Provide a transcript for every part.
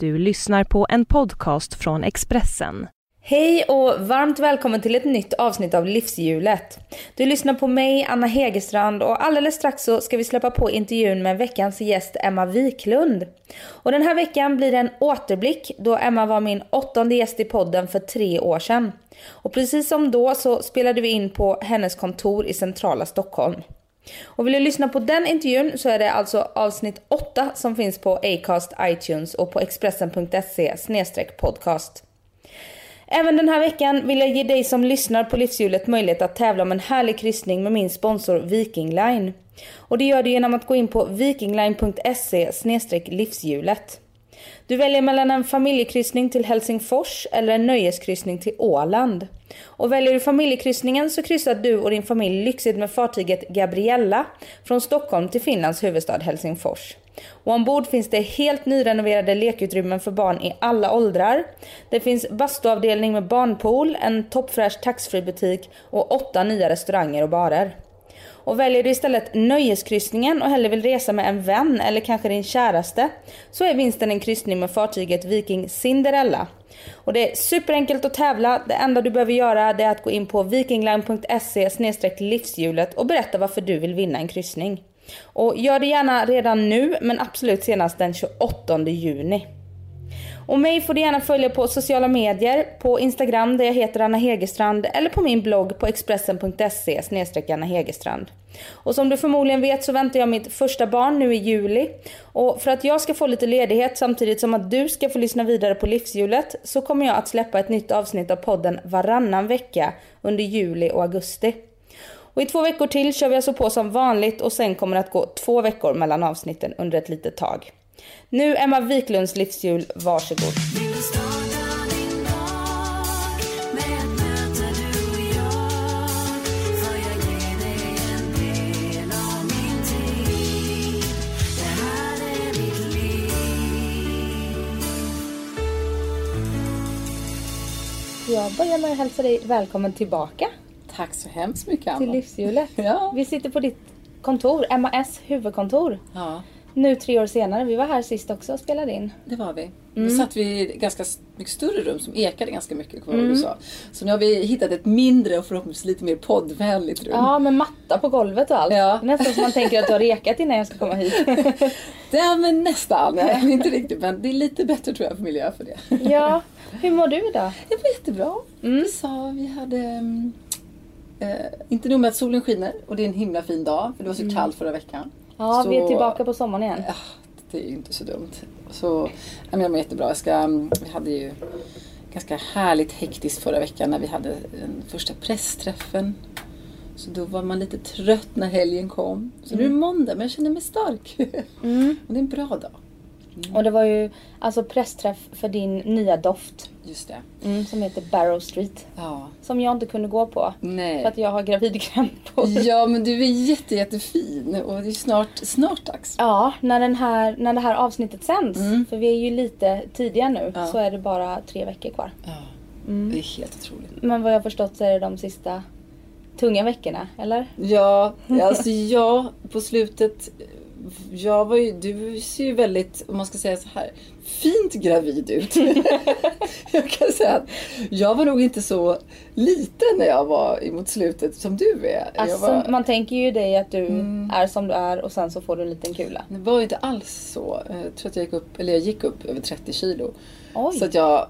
Du lyssnar på en podcast från Expressen. Hej och varmt välkommen till ett nytt avsnitt av Livshjulet. Du lyssnar på mig, Anna Hegerstrand och alldeles strax så ska vi släppa på intervjun med veckans gäst Emma Wiklund. Och den här veckan blir det en återblick då Emma var min åttonde gäst i podden för tre år sedan. Och precis som då så spelade vi in på hennes kontor i centrala Stockholm. Och vill du lyssna på den intervjun så är det alltså avsnitt 8 som finns på Acast, iTunes och på Expressen.se podcast. Även den här veckan vill jag ge dig som lyssnar på Livshjulet möjlighet att tävla om en härlig kryssning med min sponsor Viking Line. Och det gör du genom att gå in på vikingline.se livshjulet. Du väljer mellan en familjekryssning till Helsingfors eller en nöjeskryssning till Åland. Och väljer du familjekryssningen så kryssar du och din familj lyxigt med fartyget Gabriella från Stockholm till Finlands huvudstad Helsingfors. Och ombord finns det helt nyrenoverade lekutrymmen för barn i alla åldrar. Det finns bastuavdelning med barnpool, en toppfräsch taxfree-butik och åtta nya restauranger och barer. Och väljer du istället nöjeskryssningen och hellre vill resa med en vän eller kanske din käraste så är vinsten en kryssning med fartyget Viking Cinderella. Och det är superenkelt att tävla. Det enda du behöver göra är att gå in på vikingline.se livshjulet och berätta varför du vill vinna en kryssning. Och gör det gärna redan nu men absolut senast den 28 juni. Och mig får du gärna följa på sociala medier, på Instagram där jag heter Anna Hegerstrand eller på min blogg på expressen.se Anna Hegerstrand. Och som du förmodligen vet så väntar jag mitt första barn nu i juli. Och för att jag ska få lite ledighet samtidigt som att du ska få lyssna vidare på livshjulet så kommer jag att släppa ett nytt avsnitt av podden varannan vecka under juli och augusti. Och i två veckor till kör vi alltså på som vanligt och sen kommer det att gå två veckor mellan avsnitten under ett litet tag. Nu Emma Wiklunds livshjul, varsågod. Jag börjar med att hälsa dig välkommen tillbaka. Tack så hemskt mycket Anna. Till livshjulet. Ja. Vi sitter på ditt kontor, MAS huvudkontor. Ja nu tre år senare. Vi var här sist också och spelade in. Det var vi. Mm. Då satt vi i ett ganska mycket större rum som ekade ganska mycket. Kommer mm. du sa. Så nu har vi hittat ett mindre och förhoppningsvis lite mer poddvänligt rum. Ja, med matta på golvet och allt. Ja. Nästan som man tänker att du har rekat innan jag ska komma hit. ja, men nästan. Nej, inte riktigt. Men det är lite bättre tror jag för miljö för det. ja. Hur mår du idag? Jag mår jättebra. Mm. Vi sa vi hade äh, inte nog med att solen skiner och det är en himla fin dag för det var så mm. kallt förra veckan. Ja, så, vi är tillbaka på sommaren igen. Ja, det är ju inte så dumt. Så, jag mår jättebra. Jag ska, vi hade ju ganska härligt hektiskt förra veckan när vi hade den första pressträffen. Så då var man lite trött när helgen kom. Så mm. nu är det mm. måndag men jag känner mig stark. Mm. och det är en bra dag. Mm. Och det var ju alltså pressträff för din nya doft. Just det. Mm, som heter Barrow Street. Ja. Som jag inte kunde gå på. Nej. För att jag har gravidkrämpor. Ja men du är jätte, jättefin och det är snart, snart dags. Ja, när, den här, när det här avsnittet sänds. Mm. För vi är ju lite tidiga nu. Ja. Så är det bara tre veckor kvar. Ja. Mm. Det är helt otroligt. Men vad jag förstått så är det de sista tunga veckorna, eller? Ja, alltså ja, på slutet jag var ju, du ser ju väldigt, om man ska säga så här, fint gravid ut. jag kan säga att jag var nog inte så liten när jag var mot slutet som du är. Alltså, var... Man tänker ju dig att du mm. är som du är och sen så får du en liten kula. Det var ju inte alls så. Jag tror att jag gick upp, eller jag gick upp över 30 kilo. Oj. Så att jag,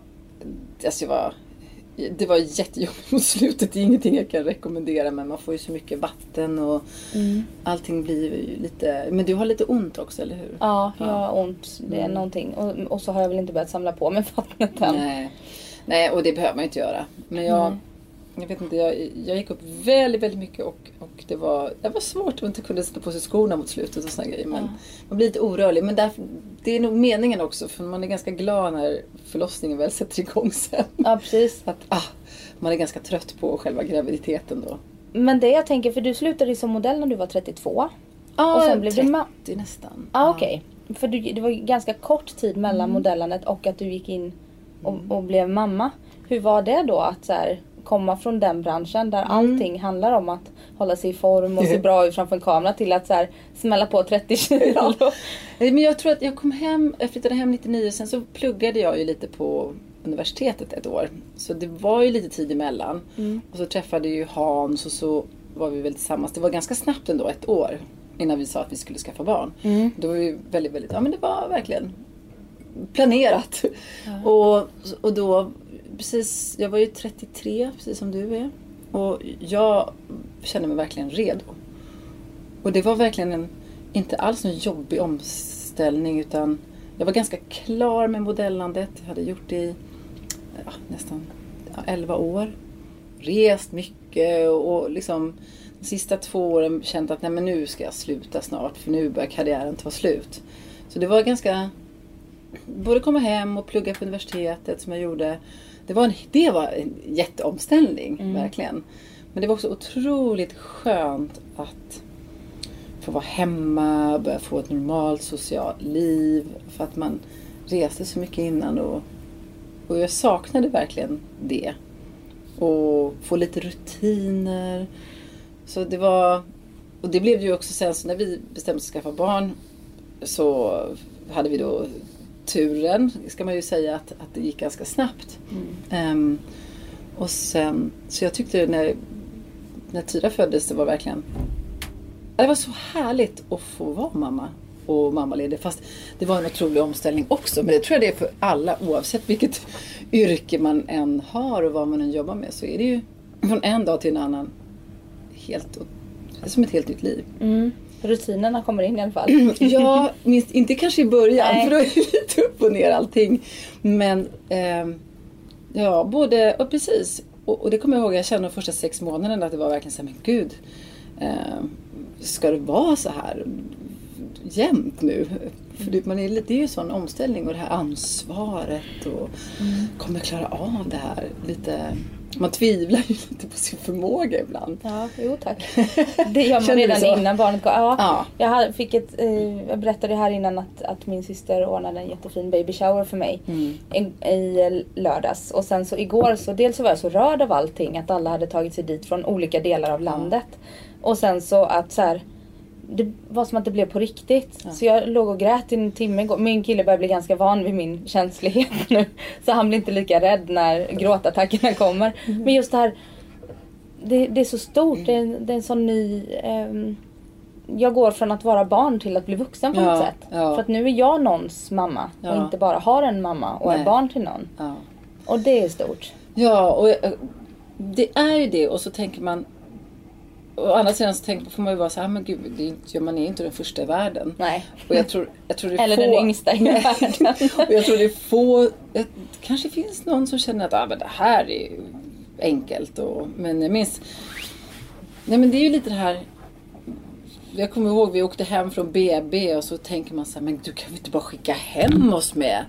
alltså jag var det var jättejobbigt mot slutet. Det är ingenting jag kan rekommendera men man får ju så mycket vatten och mm. allting blir ju lite... Men du har lite ont också, eller hur? Ja, jag har ont. Det är mm. någonting. Och, och, så har jag väl inte börjat samla på mig vattnet än. Nej. Nej, och det behöver man inte göra. Men jag, mm. Jag vet inte, jag, jag gick upp väldigt, väldigt mycket och, och det, var, det var svårt att inte kunna sätta på sig skorna mot slutet och såna grejer. Men ja. man blir lite orörlig. Men därför, det är nog meningen också för man är ganska glad när förlossningen väl sätter igång sen. Ja, precis. Att, ah, man är ganska trött på själva graviditeten då. Men det jag tänker, för du slutade ju som modell när du var 32. Ja, och sen blev 30 du nästan. Ah, Okej. Okay. För du, det var ganska kort tid mellan mm. modellandet och att du gick in och, mm. och, blev mamma. Hur var det då att så här, komma från den branschen där allting handlar om att hålla sig i form och se bra ut framför en kamera till att så här, smälla på 30 kilo. Men jag tror att jag kom hem, jag flyttade hem 99 sen så pluggade jag ju lite på universitetet ett år. Så det var ju lite tid emellan. Och så träffade ju Hans och så var vi väl tillsammans. Det var ganska snabbt ändå, ett år. Innan vi sa att vi skulle skaffa barn. Då var vi väldigt, väldigt, ja men det var verkligen planerat. Och, och då, precis, jag var ju 33 precis som du är. Och jag kände mig verkligen redo. Och det var verkligen en, inte alls en jobbig omställning utan jag var ganska klar med modellandet. Jag hade gjort det i ja, nästan ja, 11 år. Rest mycket och liksom de sista två åren känt att nej men nu ska jag sluta snart för nu börjar karriären ta slut. Så det var ganska både komma hem och plugga på universitetet som jag gjorde. Det var en, det var en jätteomställning, verkligen. Men det var också otroligt skönt att få vara hemma, börja få ett normalt socialt liv. För att man reste så mycket innan och, och jag saknade verkligen det. Och få lite rutiner. Så det var... Och det blev ju också sen så när vi bestämde oss för att skaffa barn så hade vi då turen, ska man ju säga, att, att det gick ganska snabbt. Ehm, och sen, så jag tyckte när, när Tyra föddes, det var verkligen... Det var så härligt att få vara mamma och mammaledig. Fast det var en otrolig omställning också. Men det tror jag det är för alla oavsett vilket yrke man än har och vad man än jobbar med. Så är det ju från en dag till en annan helt, det är som ett helt nytt liv. Mm. Rutinerna kommer in i alla fall. Ja, minst, inte kanske i början Nej. för då är det lite upp och ner allting. Men ehm, ja, både, och precis. Och, och det kommer jag ihåg, jag kände de första sex månaderna att det var verkligen så här, men gud. ehm, ska det vara så här jämt nu? För det, man är, det är ju en sån omställning och det här ansvaret och kommer jag klara av det här? Lite, man tvivlar ju lite på sin förmåga ibland. Ja, jo tack. Det gör man redan innan barnet kom. Ja, Ja. Jag, fick ett, eh, jag berättade här innan att, att min syster ordnade en jättefin baby shower för mig Mm. i, i lördags. Och sen så igår så dels så var jag så rörd av allting att alla hade tagit sig dit från olika delar av landet. Och sen så att så här, det var som att det blev på riktigt. Så jag låg och grät i en timme igår. Min kille börjar bli ganska van vid min känslighet nu. Så han blir inte lika rädd när gråtattackerna kommer. Mm. Men just det här det, det är så stort. Det är, det är en sån ny... ehm, jag går från att vara barn till att bli vuxen på Ja, något sätt. ja. För att nu är jag någons mamma och Ja. inte bara har en mamma och är Nej. barn till någon. Ja. Och det är stort. Ja, och eh, det är ju det. Och så tänker man... Å andra sidan så tänker, får man ju vara så här, "Ah, men gud, det är inte, man är inte den första i världen. Nej. Och jag tror, jag tror det är Eller få, den yngsta i världen. och jag tror det är få... Det kanske finns någon som känner att ah, men det här är enkelt. Och, men jag minns... Nej men det är ju lite det här... Jag kommer ihåg vi åkte hem från BB och så tänker man så här, men du kan väl inte bara skicka hem oss med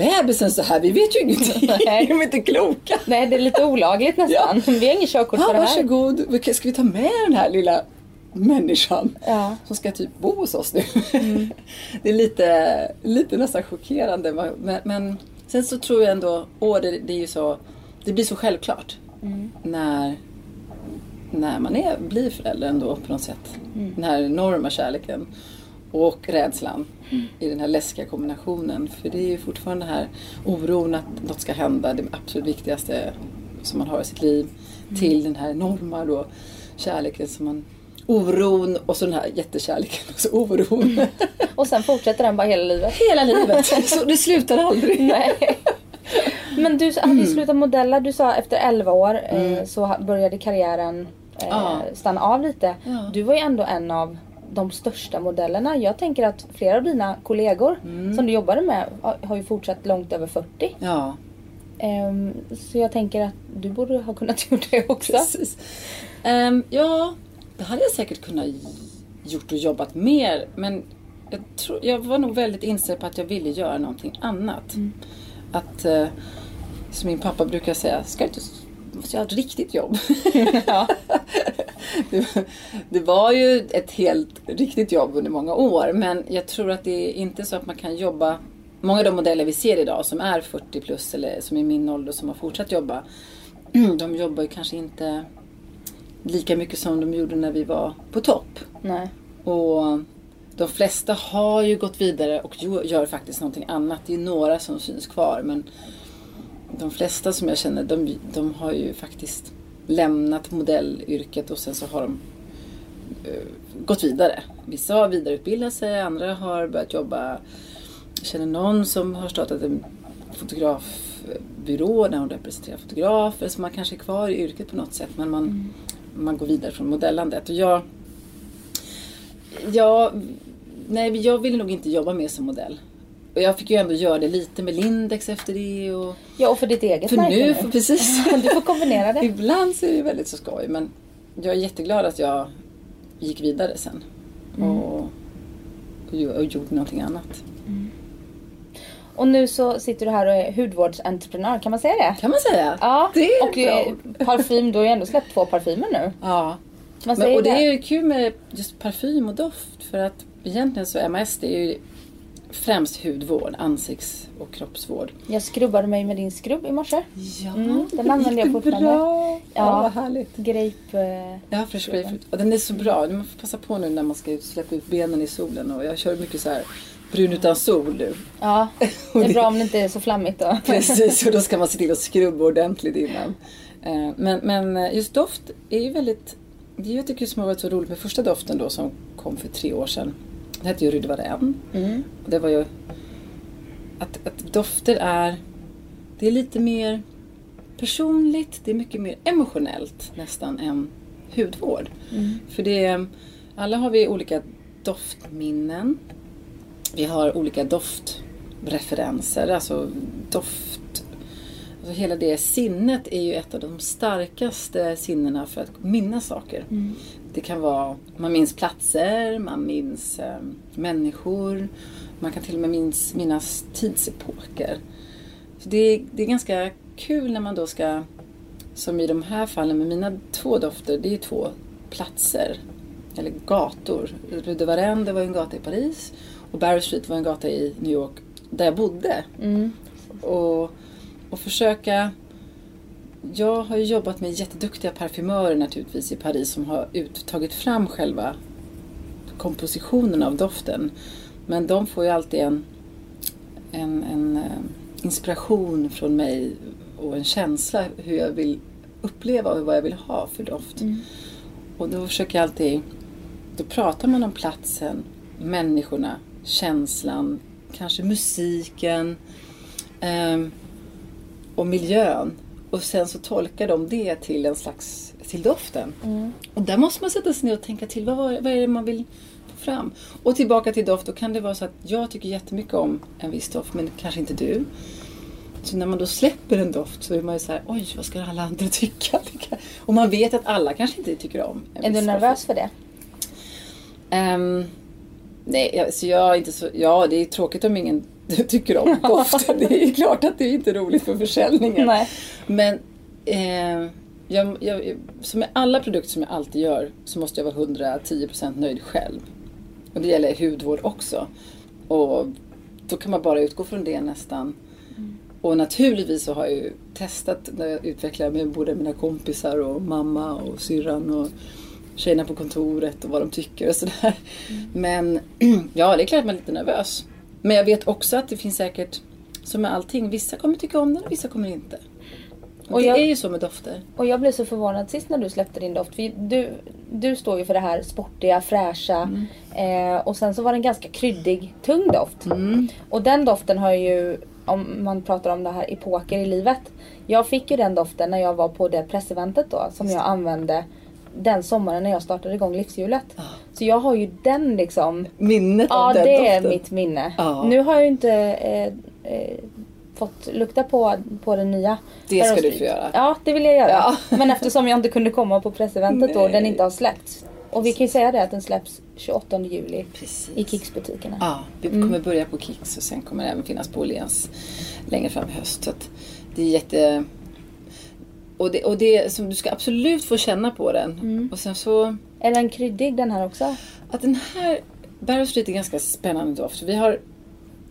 bebisen så här? Vi vet ju ingenting. Nej. De är inte kloka. Nej, det är lite olagligt nästan. Vi har inget körkort Ja, för det här. varsågod. Ska vi ta med den här lilla människan Ja. som ska typ bo hos oss nu? det är lite, lite nästan chockerande. Men, men sen så tror jag ändå, åh, det, det är ju så, det blir så självklart när, när man är, blir förälder ändå på något sätt. Den här enorma kärleken och rädslan i den här läskiga kombinationen. För det är ju fortfarande den här oron att något ska hända, det absolut viktigaste som man har i sitt liv. Till den här enorma då, kärleken som man Oron och så den här jättekärleken och så oron. Och sen fortsätter den bara hela livet. Hela livet. Så det slutar aldrig. Nej. Men du hade ju slutat modella. Du sa efter 11 år Mm. eh, så ha- började karriären eh, stanna av lite. Ja. Du var ju ändå en av de största modellerna. Jag tänker att flera av dina kollegor Mm. som du jobbade med har, ju fortsatt långt över 40. Ja, Ehm, så jag tänker att du borde ha kunnat gjort det också. precis. Ehm, ja, det hade jag säkert kunnat gjort och jobbat mer. Men jag, tror, jag var nog väldigt inställd på att jag ville göra någonting annat. Att, eh, som min pappa brukar säga, ska du inte måste jag ha ett riktigt jobb. Ja. det, det var ju ett helt riktigt jobb under många år. Men jag tror att det är inte så att man kan jobba. Många av de modeller vi ser idag som är 40 plus eller som är min ålder som har fortsatt jobba. de jobbar ju kanske inte lika mycket som de gjorde när vi var på topp. Nej. Och de flesta har ju gått vidare och gör faktiskt någonting annat. Det är några som syns kvar men de flesta som jag känner de, de har ju faktiskt lämnat modellyrket och sen så har de eh, gått vidare. Vissa har vidareutbildat sig, andra har börjat jobba. Jag känner någon som har startat en fotografbyrå där hon representerar fotografer. Så man kanske är kvar i yrket på något sätt men man, man går vidare från modellandet. Och jag, jag, nej, jag ville nog inte jobba mer som modell. Och jag fick ju ändå göra det lite med Lindex efter det. Och, Ja, och för ditt eget för märke nu, för precis. Du får kombinera det. Ibland så är det väldigt så skoj men jag är jätteglad att jag gick vidare sen. Och, och, gjo- och gjorde någonting annat. Och nu så sitter du här och är hudvårdsentreprenör, kan man säga det? Kan man säga. Ja, Det är och bra. eh, parfym, du har ju ändå släppt två parfymer nu. Ja. Men, och det det. är ju kul med just parfym och doft för att egentligen så MAS det är ju främst hudvård, ansikts och kroppsvård. Jag skrubbade mig med din skrubb i morse. Ja, Mm, den använder jag fortfarande. Bra. Ja, Ja. vad härligt. Grape... eh, Ja, fresh grapefruit. Och den är så bra. Man får passa på nu när man ska släppa ut benen i solen. Och jag kör mycket så här brun utan sol nu. Ja, det är bra om det inte är så flammigt då. Precis, och då ska man se till att skrubba ordentligt innan. Eh, Men, men just doft är ju väldigt... Det jag tycker som har varit så roligt med första doften då som kom för tre år sedan. Det hette ju Rydvarén. Mm. Och det var ju att, att dofter är... Det är lite mer personligt, det är mycket mer emotionellt nästan än hudvård. Mm. För det alla har vi olika doftminnen. Vi har olika doftreferenser, alltså doft. Alltså hela det sinnet är ju ett av de starkaste sinnena för att minnas saker. Mm. Det kan vara, man minns platser, man minns eh, människor, man kan till och med minns, minnas tidsepoker. Så det, är, det är ganska kul när man då ska, som i de här fallen med mina två dofter, det är två platser, eller gator. Rue de Varenne, det var en gata i Paris och Barrow Street var en gata i New York där jag bodde. Mm. Och, och försöka... Jag har ju jobbat med jätteduktiga parfymörer naturligtvis i Paris som har ut, tagit fram själva kompositionen av doften. Men de får ju alltid en, en, en eh, inspiration från mig och en känsla hur jag vill uppleva och vad jag vill ha för doft. Mm. Och då försöker jag alltid... Då pratar man om platsen, människorna, känslan, kanske musiken ehm, och miljön. Och sen så tolkar de det till en slags till doften. Mm. Och där måste man sätta sig ner och tänka till. Vad, var, vad är det man vill få fram? Och tillbaka till doft. Då kan det vara så att jag tycker jättemycket om en viss doft men kanske inte du. Så när man då släpper en doft så är man ju så här, oj vad ska alla andra tycka? Och man vet att alla kanske inte tycker om en Är du nervös doft. för det? Ehm, nej, jag- så jag är inte så... Ja, det är tråkigt om ingen tycker om doften. Det är klart att det är inte roligt för försäljningen. Nej. Men eh, jag, jag, som med alla produkter som jag alltid gör så måste jag vara 110% nöjd själv. Och det gäller hudvård också. Och då kan man bara utgå från det nästan. Och naturligtvis så har jag ju testat när jag utvecklar med både mina kompisar och mamma och syrran och tjejerna på kontoret och vad de tycker och sådär. Men ja, det är klart att man är lite nervös. Men jag vet också att det finns säkert, som med allting, vissa kommer tycka om den och vissa kommer inte. Och, det jag- är ju så med dofter. Och jag blev så förvånad sist när du släppte din doft. För du, du står ju för det här sportiga, fräscha. Mm. Eh, och sen så var det en ganska kryddig, tung doft. Mm. Och den doften har ju, om man pratar om det här epoker i livet. Jag fick ju den doften när jag var på det presseventet då. Som jag använde den sommaren när jag startade igång livshjulet. Ah. Så jag har ju den liksom. Minnet Ja av den det är doften. mitt minne. Ja. Nu har jag ju inte eh, eh, fått lukta på, på den nya. Det ska du få göra. Ja det vill jag göra. Ja. Men eftersom jag inte kunde komma på presseventet då, den inte har släppts. Och vi kan ju säga det att den släpps 28 juli Precis. i Kicks-butikerna. Ja, vi kommer börja på Kicks och sen kommer det även finnas på Åhléns längre fram i höst. Så det är jätte... Och det, och det som du ska absolut få känna på den. Och sen så... Är den kryddig den här också? Att den här Barrow Street är ganska spännande doft. Vi har,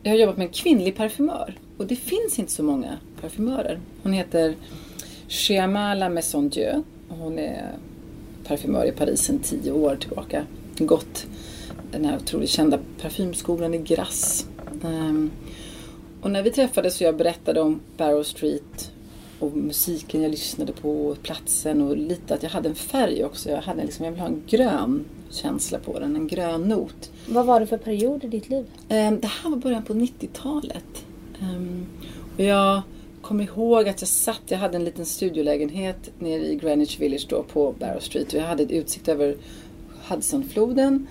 jag har jobbat med en kvinnlig parfymör. Och det finns inte så många parfymörer. Hon heter Chiamala Maison Dieu. Hon är parfymör i Paris sedan tio år tillbaka. Gått den här otroligt kända parfymskolan i Grasse. Um, och när vi träffades och jag berättade om Barrow Street och musiken jag lyssnade på, platsen och lite att jag hade en färg också. Jag, hade liksom, jag vill ha en grön känsla på den, en grön not. Vad var det för period i ditt liv? Um, det här var början på 90-talet. Um, och jag kommer ihåg att jag satt, jag hade en liten studiolägenhet nere i Greenwich Village då på Barrow Street och jag hade utsikt över Hudsonfloden.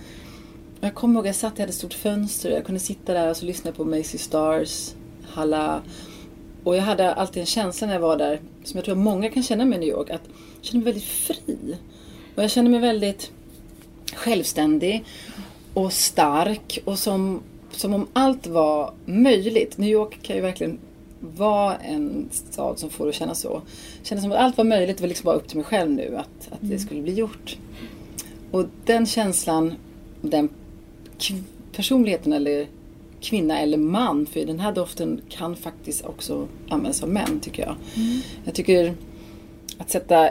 Jag kommer ihåg att jag satt, jag hade ett stort fönster, jag kunde sitta där och så lyssna på Macy Stars, Halla. Och jag hade alltid en känsla när jag var där, som jag tror många kan känna med New York, att jag kände mig väldigt fri. Och jag kände mig väldigt självständig och stark och som, som om allt var möjligt. New York kan ju verkligen vara en stad som får det att känna så. Kändes som att allt var möjligt, det var liksom bara upp till mig själv nu att, att det mm. skulle bli gjort. Och den känslan, den personligheten eller kvinna eller man, för den här doften kan faktiskt också användas av män tycker jag. Mm. Jag tycker att sätta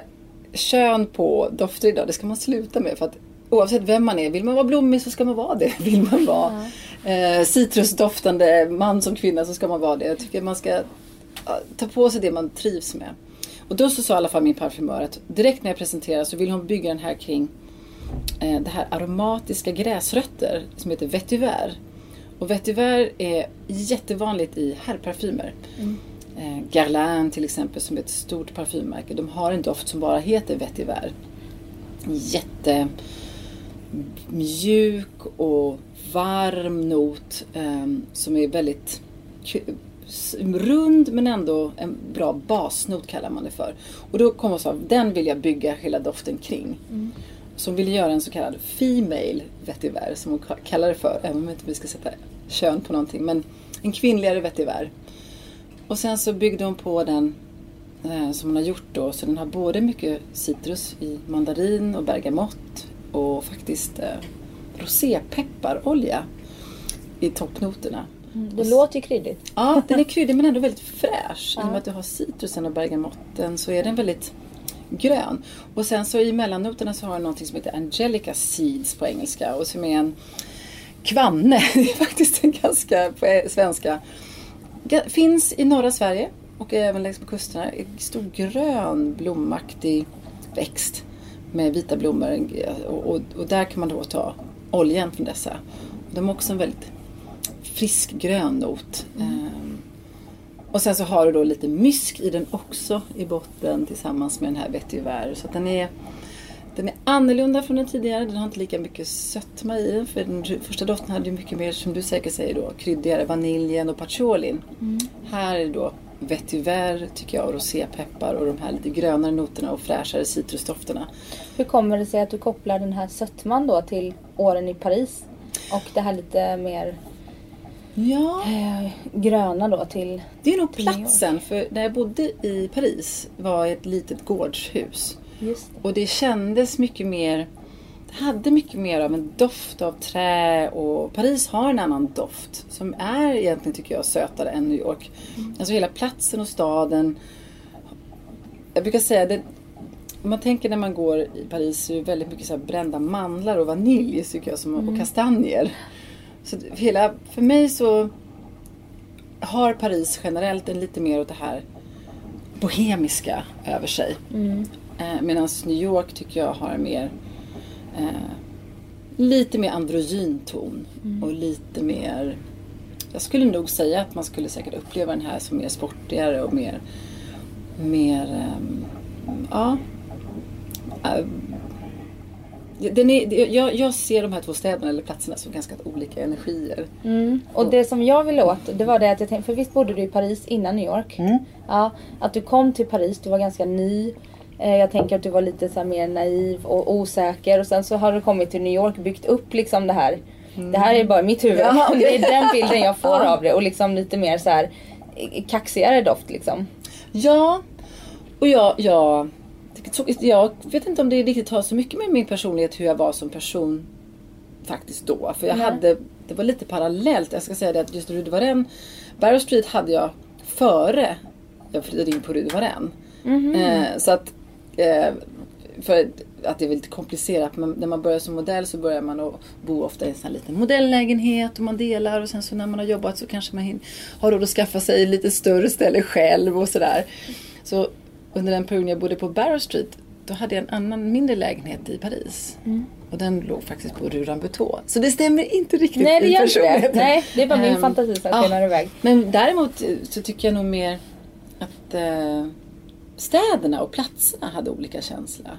kön på dofter idag, det ska man sluta med. För att oavsett vem man är, vill man vara blommig så ska man vara det. Vill man vara eh, citrusdoftande man som kvinna så ska man vara det. Jag tycker man ska ta på sig det man trivs med. Och då så sa i alla fall min parfymör att direkt när jag presenterar så vill hon bygga den här kring eh, det här aromatiska gräsrötter som heter vetiver. Och vetiver är jättevanligt i herrparfymer. Mm. Eh, Guerlain till exempel som är ett stort parfymmärke. De har en doft som bara heter vetiver. Jätte mjuk och varm not eh, som är väldigt rund men ändå en bra basnot kallar man det för. Och då kom jag så den vill jag bygga hela doften kring. Mm. Hon ville göra en så kallad Female vetiver som hon kallar det för. Även om inte vi ska sätta kön på någonting. Men en kvinnligare vetiver. Och sen så byggde hon på den eh, som hon har gjort då. Så den har både mycket citrus i mandarin och bergamott och faktiskt eh, rosépepparolja i toppnoterna. Mm, det låter ju kryddigt. Ja, den är kryddig men ändå väldigt fräsch. Ja. I och med att du har citrusen och bergamotten så är den väldigt grön. Och sen så i mellannoterna så har den någonting som heter Angelica Seeds på engelska och som är en kvanne. Det är faktiskt en ganska på svenska. Finns i norra Sverige och även längs med kusterna. En stor grön blomaktig växt med vita blommor och, och, och, där kan man då ta oljan från dessa. De har också en väldigt frisk grön not. Mm. Och sen så har du då lite mysk i den också i botten tillsammans med den här vetiver. Så den är, den är annorlunda från den tidigare. Den har inte lika mycket sötma i den. För den första doften hade ju mycket mer, som du säkert säger då, kryddigare. Vaniljen och patchoulin. Mm. Här är det då vetiver tycker jag och rosépeppar och de här lite grönare noterna och fräschare citrusdofterna. Hur kommer det sig att du kopplar den här sötman då till åren i Paris? Och det här lite mer ja. eh, gröna då till Det är nog platsen. För när jag bodde i Paris var ett litet gårdshus. Just det. Och det kändes mycket mer det hade mycket mer av en doft av trä och Paris har en annan doft som är egentligen tycker jag sötare än New York. Mm. Alltså hela platsen och staden. Jag brukar säga det om man tänker när man går i Paris så är det väldigt mycket så här brända mandlar och vanilj tycker jag, som, mm. och kastanjer. Så hela, för mig så har Paris generellt en lite mer åt det här bohemiska över sig. Mm. Eh, Medan New York tycker jag har mer eh, lite mer androgyn ton mm. och lite mer jag skulle nog säga att man skulle säkert uppleva den här som mer sportigare och mer, mer um, ja, uh, den är, jag, jag, ser de här två städerna eller platserna som ganska olika energier. Mm. Och det som jag ville åt, det var det att jag tänkte, för visst bodde du i Paris innan New York? Mm. Ja, att du kom till Paris, du var ganska ny. Eh, jag tänker att du var lite så mer naiv och osäker och sen så har du kommit till New York byggt upp liksom det här. Mm. Det här är bara mitt huvud. Ja, okay. Det är den bilden jag får av det och liksom lite mer så här eh, kaxigare doft liksom. Ja, och jag, jag, jag vet inte om det riktigt har så mycket med min personlighet hur jag var som person faktiskt då. För jag Nej. hade, det var lite parallellt. Jag ska säga det att just Rue Barrow Street hade jag före jag flyttade in på Rue Eh, så att, eh, för att det är lite komplicerat. Men när man börjar som modell så börjar man att bo ofta i en sån här liten modelllägenhet och man delar och sen så när man har jobbat så kanske man har råd att skaffa sig lite större ställe själv och sådär. Så under den perioden jag bodde på Barrow Street då hade jag en annan mindre lägenhet i Paris. Och den låg faktiskt på Rue Rambuteau. Så det stämmer inte riktigt Nej det i gör inte det. Nej det är bara min Ehm, fantasi som ja. skenar iväg. Men däremot eh, så tycker jag nog mer att eh, städerna och platserna hade olika känsla.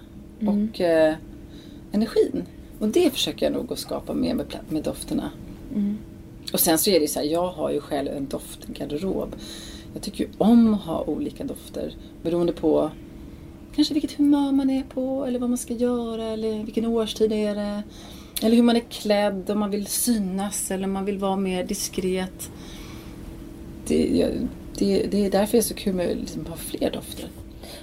Och eh, energin. Och det försöker jag nog att skapa mer med, med dofterna. Och sen så är det så här, jag har ju själv en doftgarderob. Jag tycker ju om att ha olika dofter beroende på kanske vilket humör man är på eller vad man ska göra eller vilken årstid är det. Eller hur man är klädd, om man vill synas eller om man vill vara mer diskret. Det, det, det är därför det är så kul med att liksom ha fler dofter.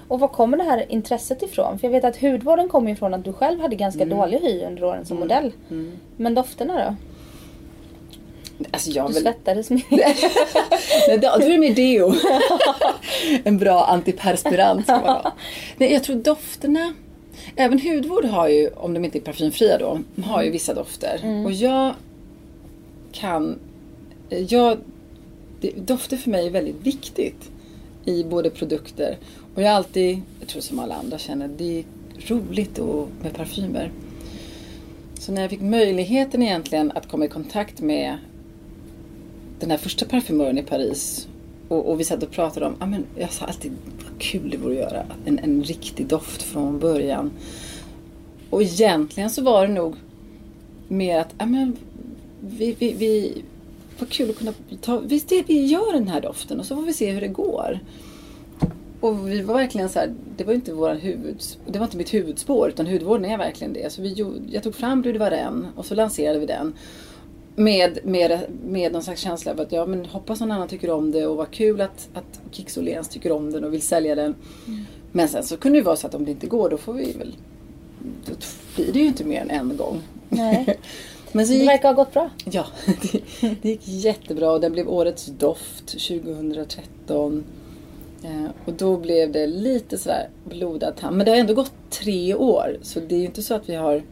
Och var kommer det här intresset ifrån? För jag vet att hudvården kommer ifrån att du själv hade ganska Mm. dålig hy under åren som modell. Men dofterna då? Alltså jag Du väl... svettades mycket. Nej, då, då är mer deo. en bra antiperspirant ska man ha. Nej, jag tror dofterna... Även hudvård har ju, om de inte är parfymfria då, har ju vissa dofter. Och jag kan... Jag, det, dofter för mig är väldigt viktigt i både produkter. Och jag har alltid, jag tror som alla andra känner, det är roligt och, med parfymer. Så när jag fick möjligheten egentligen att komma i kontakt med den här första parfymören i Paris och, och vi satt och pratade om, ja men jag sa alltid vad kul det vore att göra en, en riktig doft från början. Och egentligen så var det nog mer att, ja men vi, vi, vi vad kul att kunna ta, visst det, vi gör den här doften och så får vi se hur det går. Och vi var verkligen så här, det var inte våran huvud, det var inte mitt huvudspår utan hudvården är verkligen det. Så vi, jag tog fram Brud Varenne och så lanserade vi den. Med, med, med någon slags känsla av att ja, men hoppas någon annan tycker om det och vad kul att, att Kicks Åhléns tycker om den och vill sälja den. Men sen så kunde det vara så att om det inte går då får vi väl, då blir det ju inte mer än en gång. Nej. Men så Det gick, verkar ha gått bra. ja, det, det gick jättebra och den blev årets doft 2013. Eh, och då blev det lite sådär blodad tand. Men det har ändå gått tre år så det är ju inte så att vi har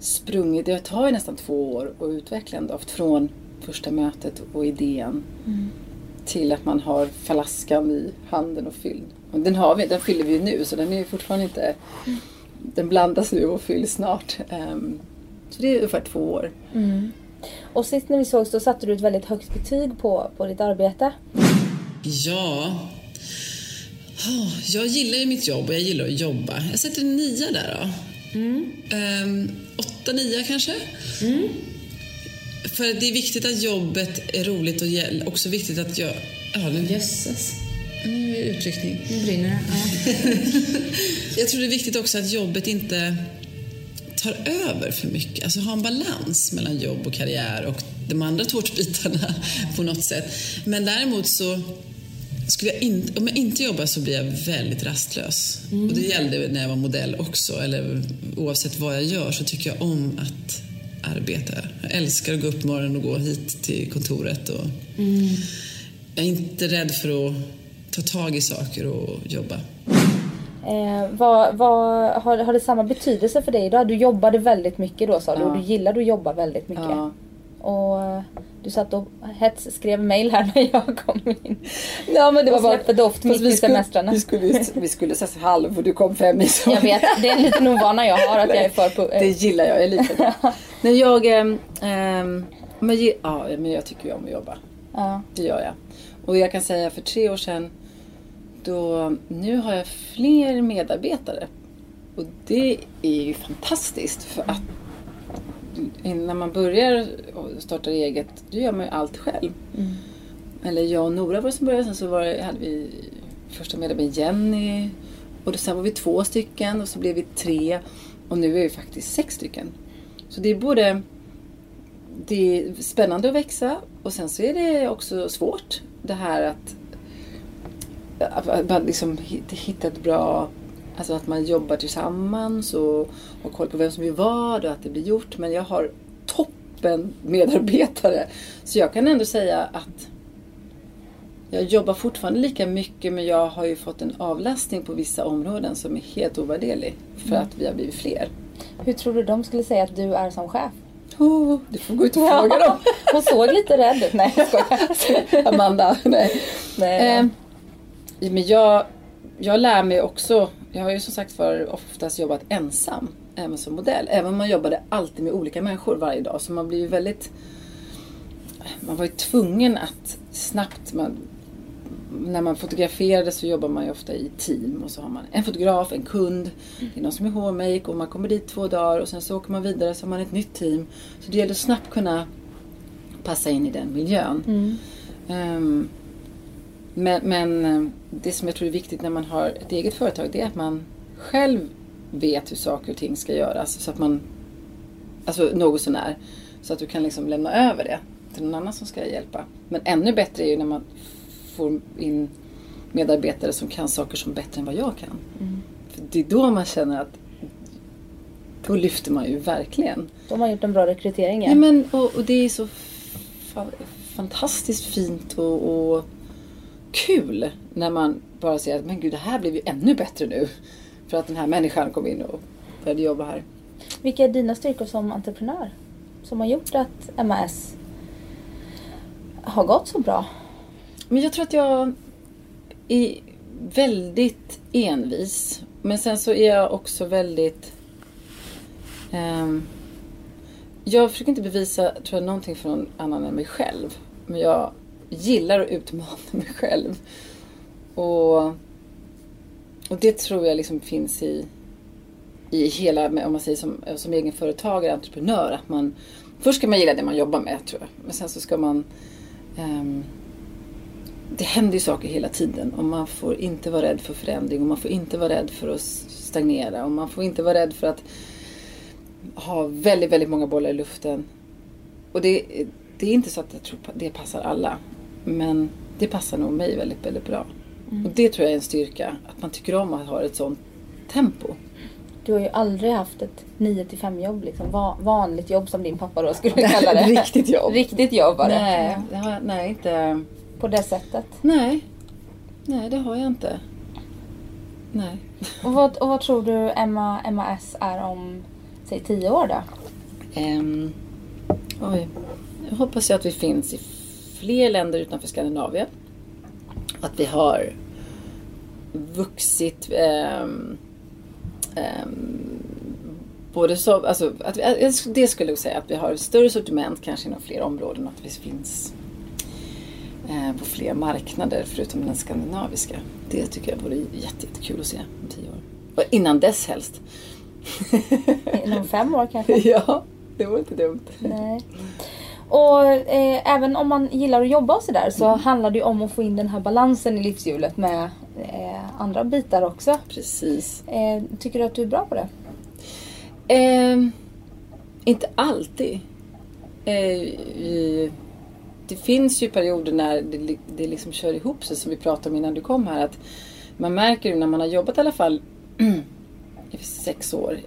sprungit. Det tar ju nästan två år att utveckla en doft från första mötet och idén till att man har flaskan i handen och fylld. Och den, har vi, den fyller vi ju nu så den är ju fortfarande inte... Den blandas nu och fylls snart. Ehm, så det är ungefär två år. Och sist när vi sågs då satte du ett väldigt högt betyg på, på ditt arbete. Ja. Jag gillar ju mitt jobb och jag gillar att jobba. Jag sätter en nia där då. Ehm, åtta, nia kanske. För det är viktigt att jobbet är roligt och gäll- också viktigt att jag... Ja, nu jösses. Nu är det utryckning. Nu brinner det. Ja. Jag tror det är viktigt också att jobbet inte tar över för mycket. Alltså ha en balans mellan jobb och karriär och de andra tårtbitarna på något sätt. Men däremot så skulle jag inte, om jag inte jobbar så blir jag väldigt rastlös. Och det gällde när jag var modell också. Eller oavsett vad jag gör så tycker jag om att arbeta. Jag älskar att gå upp morgonen och gå hit till kontoret. Och Jag är inte rädd för att ta tag i saker och jobba. Eh, vad, vad, har, har det samma betydelse för dig idag? Du jobbade väldigt mycket då sa du och du gillade att jobba väldigt mycket. Ja. Och du satt och hets skrev mail här när jag kom in. Ja, men Och släpper doft fast mitt vi i semestrarna. Vi skulle, vi skulle ses halv och du kom fem i så. Jag vet, det är en liten ovana jag har att jag är för... På, Det gillar jag, jag är lite. Men jag, ehm, men, ja, men jag tycker ju om att jobba. ja. Det gör jag. Och jag kan säga för tre år sedan, då, nu har jag fler medarbetare. Och det är ju fantastiskt för att när man börjar och startar eget, då gör man ju allt själv. Eller jag och Nora var det som började, sen så var det, hade vi första medarbetaren Jenny. Och då, sen var vi två stycken och så blev vi tre. Och nu är vi faktiskt sex stycken. Så det är både det är spännande att växa och sen så är det också svårt det här att, att, att man liksom hit- hitta ett bra Alltså att man jobbar tillsammans och har koll på vem som gör vad och att det blir gjort. Men jag har toppen medarbetare. Så jag kan ändå säga att jag jobbar fortfarande lika mycket men jag har ju fått en avlastning på vissa områden som är helt ovärderlig. För Mm. att vi har blivit fler. Hur tror du de skulle säga att du är som chef? Oh, du får gå ut och fråga dem. Hon såg lite rädd ut. Nej, jag skojar. Amanda. Nej. Nej, Eh, men jag, jag lär mig också. Jag har ju som sagt för oftast jobbat ensam. Även som modell. Även om man jobbade alltid med olika människor varje dag. Så man blir ju väldigt... Man var ju tvungen att snabbt... Man, när man fotograferade så jobbar man ju ofta i team. Och så har man en fotograf, en kund. Det är någon som är hårmake och man kommer dit två dagar. Och sen så åker man vidare så har man ett nytt team. Så det gäller att snabbt kunna passa in i den miljön. Ehm, men, men eh, det som jag tror är viktigt när man har ett eget företag det är att man själv vet hur saker och ting ska göras. Så att man, alltså något sånär. Så att du kan liksom lämna över det till någon annan som ska hjälpa. Men ännu bättre är ju när man får in medarbetare som kan saker som bättre än vad jag kan. För det är då man känner att då lyfter man ju verkligen. de har gjort en bra rekrytering. Ja. Ja, men, och, och det är så fa- fantastiskt fint och, och kul när man bara ser att men gud det här blev ju ännu bättre nu. För att den här människan kom in och började jobba här. Vilka är dina styrkor som entreprenör? Som har gjort att MAS har gått så bra? Men jag tror att jag är väldigt envis. Men sen så är jag också väldigt... ehm, jag försöker inte bevisa tror jag, någonting för någon annan än mig själv. Men jag gillar att utmana mig själv. Och, och det tror jag liksom finns i, i hela, om man säger som, som egenföretagare, entreprenör. Att man, först ska man gilla det man jobbar med tror jag. Men sen så ska man Um, det händer ju saker hela tiden och man får inte vara rädd för förändring och man får inte vara rädd för att stagnera och man får inte vara rädd för att ha väldigt, väldigt många bollar i luften. Och det, det är inte så att jag tror det passar alla. Men det passar nog mig väldigt, väldigt bra. Och det tror jag är en styrka. Att man tycker om att ha ett sånt tempo. Du har ju aldrig haft ett 9 till 5 jobb liksom. Va- vanligt jobb som din pappa då skulle kalla det. Riktigt jobb. Riktigt jobb var det. Nej, det har jag, nej, inte... På det sättet. Nej. Nej, det har jag inte. Nej. Och vad, och vad tror du Emma, MAS är om, säg 10 år då? Ehm, oj. Jag hoppas ju att vi finns i fler länder utanför Skandinavien. Att vi har vuxit ehm, ehm, både så, alltså, att vi, det skulle jag säga att vi har ett större sortiment kanske inom fler områden. Att vi finns eh, på fler marknader förutom den skandinaviska. Det tycker jag vore jätte, jättekul att se om tio år. Och innan dess helst. Inom fem år kanske? ja, det vore inte dumt. Nej. Och eh, även om man gillar att jobba och sådär så handlar det ju om att få in den här balansen i livshjulet med eh, andra bitar också. Precis. Eh, tycker du att du är bra på det? Ehm, inte alltid. Eh, det finns ju perioder när det, det liksom kör ihop sig som vi pratade om innan du kom här. Att man märker ju när man har jobbat i alla fall i sex år.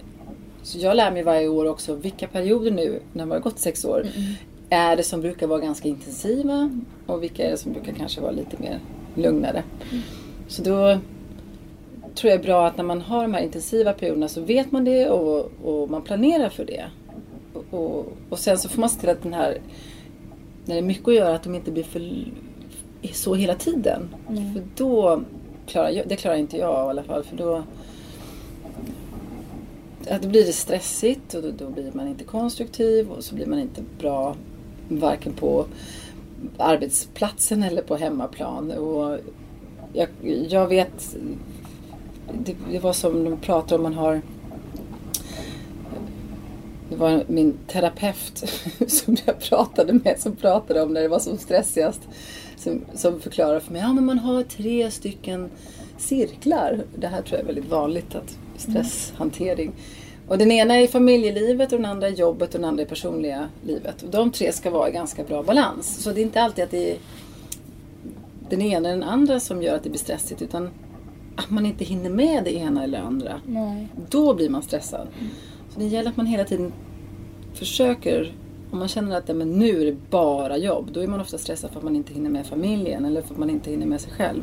Så jag lär mig varje år också vilka perioder nu när man har gått sex år är det som brukar vara ganska intensiva och vilka är det som brukar kanske vara lite mer lugnare. Så då tror jag är bra att när man har de här intensiva perioderna så vet man det och, och man planerar för det. Och, och, och sen så får man se till att den här, när det är mycket att göra, att de inte blir för så hela tiden. För då klarar jag, det klarar inte jag i alla fall. För då, ja, då blir det stressigt och då, då blir man inte konstruktiv och så blir man inte bra varken på arbetsplatsen eller på hemmaplan. Och jag, jag vet det, det var som de pratar om man har det var min terapeut som jag pratade med som pratade om när det var som stressigast. Som, som förklarade för mig, ja men man har tre stycken cirklar. Det här tror jag är väldigt vanligt, att stresshantering. Och den ena är familjelivet och den andra är jobbet och den andra är personliga livet. Och de tre ska vara i ganska bra balans. Så det är inte alltid att det är den ena eller den andra som gör att det blir stressigt utan att man inte hinner med det ena eller det andra. Nej. Då blir man stressad. Så det gäller att man hela tiden försöker Om man känner att ja, men nu är det bara jobb, då är man ofta stressad för att man inte hinner med familjen eller för att man inte hinner med sig själv.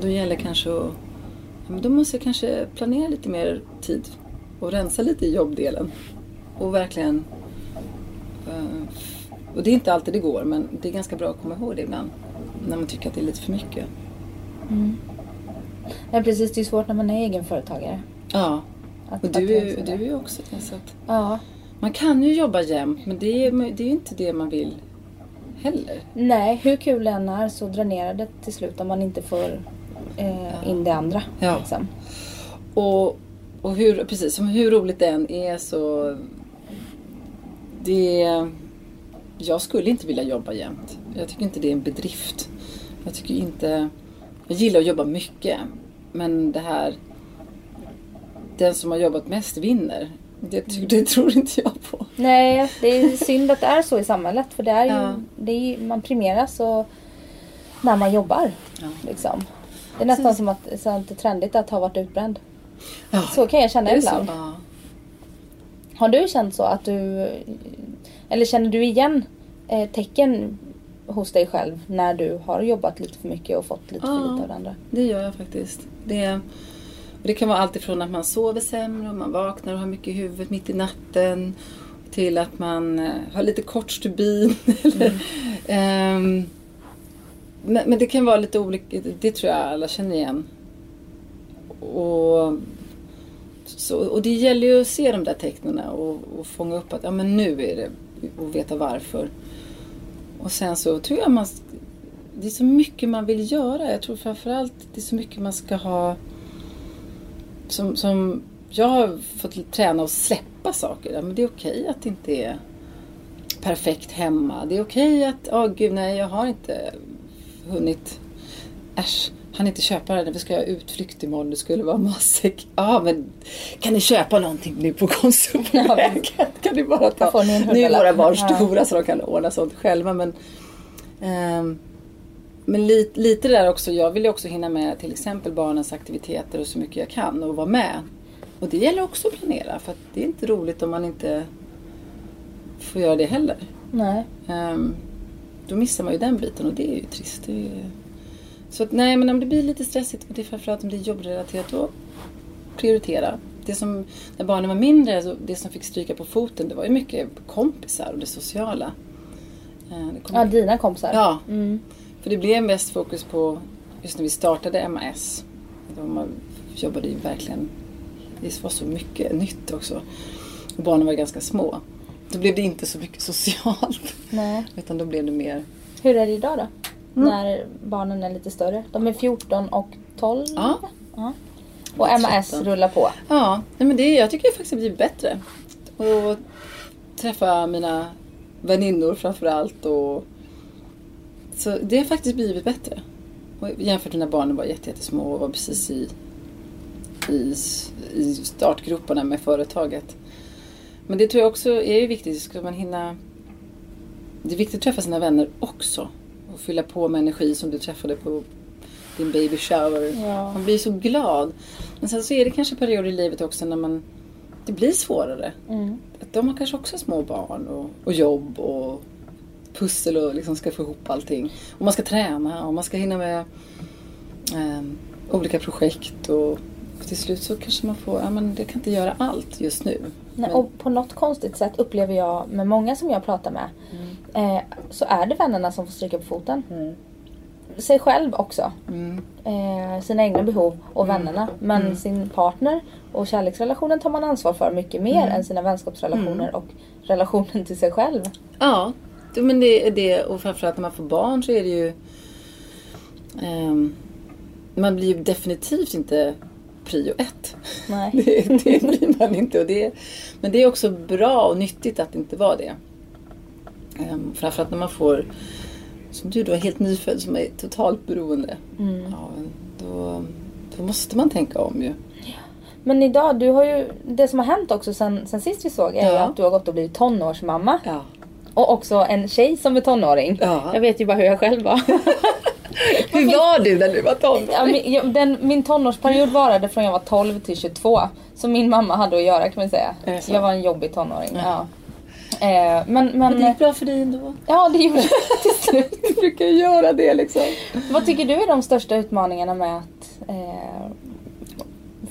Då gäller kanske att, ja, men då måste jag kanske planera lite mer tid och rensa lite i jobbdelen. Och verkligen eh, och det är inte alltid det går men det är ganska bra att komma ihåg det ibland. När man tycker att det är lite för mycket. Ja, precis. Det är svårt när man är egenföretagare. Ja. Att, Och du är, du är ju också det. Så att Ja. man kan ju jobba jämt men det är, det är inte det man vill heller. Nej, hur kul det än är så dränerar det till slut om man inte får eh, in det andra. Ja. Liksom. Och, och hur, precis, som hur roligt det än är så... Det... Jag skulle inte vilja jobba jämt. Jag tycker inte det är en bedrift. Jag tycker inte... Jag gillar att jobba mycket. Men det här... Den som har jobbat mest vinner. Det, det tror inte jag på. Nej, det är synd att det är så i samhället. För det är ju, Ja. det är ju, man premieras och, när man jobbar. Ja. Liksom. Det är nästan som att så att det är trendigt att ha varit utbränd. Ja, Så kan jag känna det så? ibland. Ja. Har du känt så att du... Eller känner du igen eh, tecken hos dig själv när du har jobbat lite för mycket och fått lite för Ja. lite av det andra? Det gör jag faktiskt. Det, det kan vara allt ifrån att man sover sämre och man vaknar och har mycket i huvudet mitt i natten till att man eh, har lite kort stubin. eller, ehm, men, men det kan vara lite olika, det tror jag alla känner igen. Och, så, och det gäller ju att se de där tecknen och, och fånga upp att ja, men nu är det och veta varför. Och sen så tror jag man det är så mycket man vill göra. Jag tror framförallt det är så mycket man ska ha som, som jag har fått träna och släppa saker. Ja, men det är okej att det inte är perfekt hemma. Det är okej att, åh gud nej jag har inte hunnit, äsch, han inte köpa det när vi ska ha utflykt imorgon. Det skulle vara matsäck. Ja men kan ni köpa någonting nu på Konsum? Ja. kan, ni bara ta. Ni Nu är våra barn Ja. stora så de kan ordna sånt själva. Men, ehm, men lite, lite där också, jag vill ju också hinna med till exempel barnens aktiviteter och så mycket jag kan och vara med. Och det gäller också att planera för att det är inte roligt om man inte får göra det heller. Nej. Ehm, då missar man ju den biten och det är ju trist. Det är ju... Så att, nej men om det blir lite stressigt och det är framförallt om det är jobbrelaterat då prioritera. Det som, när barnen var mindre, så det som fick stryka på foten det var ju mycket kompisar och det sociala. Eh, det kom- Ja, dina kompisar. Ja, Mm. för det blev mest fokus på, just när vi startade MAS. Då man jobbade ju verkligen, det var så mycket nytt också. Och barnen var ganska små. Då blev det inte så mycket socialt. Nej. Utan då blev det mer, Hur är det idag då? Mm. När barnen är lite större. De är 14 och 12. Ja. ja. Och MAS 13. rullar på. ja, nej men det, jag tycker faktiskt det blivit bättre. Och träffa mina väninnor framförallt och så det har faktiskt blivit bättre. Och jämfört med när barnen var jätte- jättesmå och var precis i, i, i startgroparna med företaget. Men det tror jag också är viktigt. Ska man hinna... Det är viktigt att träffa sina vänner också. Och fylla på med energi som du träffade på din baby shower. Ja. Man blir så glad. Men sen så är det kanske perioder i livet också när man... Det blir svårare. Mm. Att de har kanske också små barn och, och jobb och pussel och liksom ska få ihop allting. Och man ska träna och man ska hinna med ehm, olika projekt och till slut så kanske man får, ja men jag kan inte göra allt just nu. Nej, Men- och på något konstigt sätt upplever jag med många som jag pratar med Mm. Eh, så är det vännerna som får stryka på foten. Sig själv också. Mm. Eh, sina egna behov och vännerna. Men sin partner och kärleksrelationen tar man ansvar för mycket mer Mm. än sina vänskapsrelationer och relationen till sig själv. Ja, men det är det och framförallt när man får barn så är det ju ehm, man blir ju definitivt inte prio ett. Nej. Det, det blir man inte. Och det, men det är också bra och nyttigt att inte var det. Um, framförallt när man får, som du då, helt nyfödd som är totalt beroende. Mm. Ja, då, då måste man tänka om ju. Men idag, du har ju, det som har hänt också sen, sen sist vi såg är Ja. att du har gått och blivit tonårsmamma. Ja. Och också en tjej som är tonåring. Ja. Jag vet ju bara hur jag själv var. Hur var du när du var tonåring? Ja, min, jag- den, min tonårsperiod varade från jag var 12 till 22. Så min mamma hade att göra kan man säga. Jag var en jobbig tonåring. Ja. Eh, men, men, Men det gick bra för dig ändå. Ja, det gjorde det till slut. Du brukar ju göra det liksom. Vad tycker du är de största utmaningarna med att... Eh,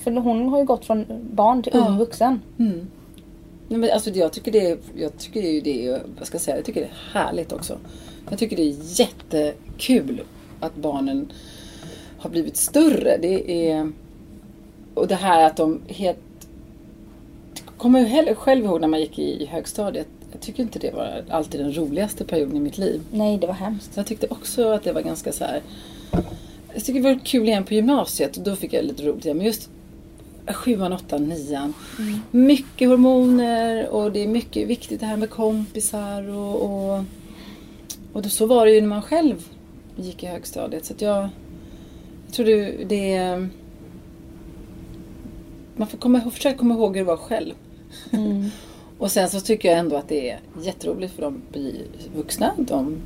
för hon har ju gått från barn till ung Ja. vuxen. Mm. Nej, men alltså, jag tycker det är, jag tycker ju det är, vad ska jag säga, jag tycker det är härligt också. Jag tycker det är jättekul att barnen har blivit större. Det är, och det här att de helt, kommer jag heller själv ihåg när man gick i högstadiet. Jag tycker inte det var alltid den roligaste perioden i mitt liv. Nej, det var hemskt. Så jag tyckte också att det var ganska så här. Jag tycker det var kul igen på gymnasiet och då fick jag lite roligt igen. Men just sjuan, åttan, nian. Mycket hormoner och det är mycket viktigt det här med kompisar och, och, och då, så var det ju när man själv gick i högstadiet. Så att jag, jag tror det, det. Man får komma, försöka komma ihåg hur det var själv. Och sen så tycker jag ändå att det är jätteroligt för de blir vuxna. De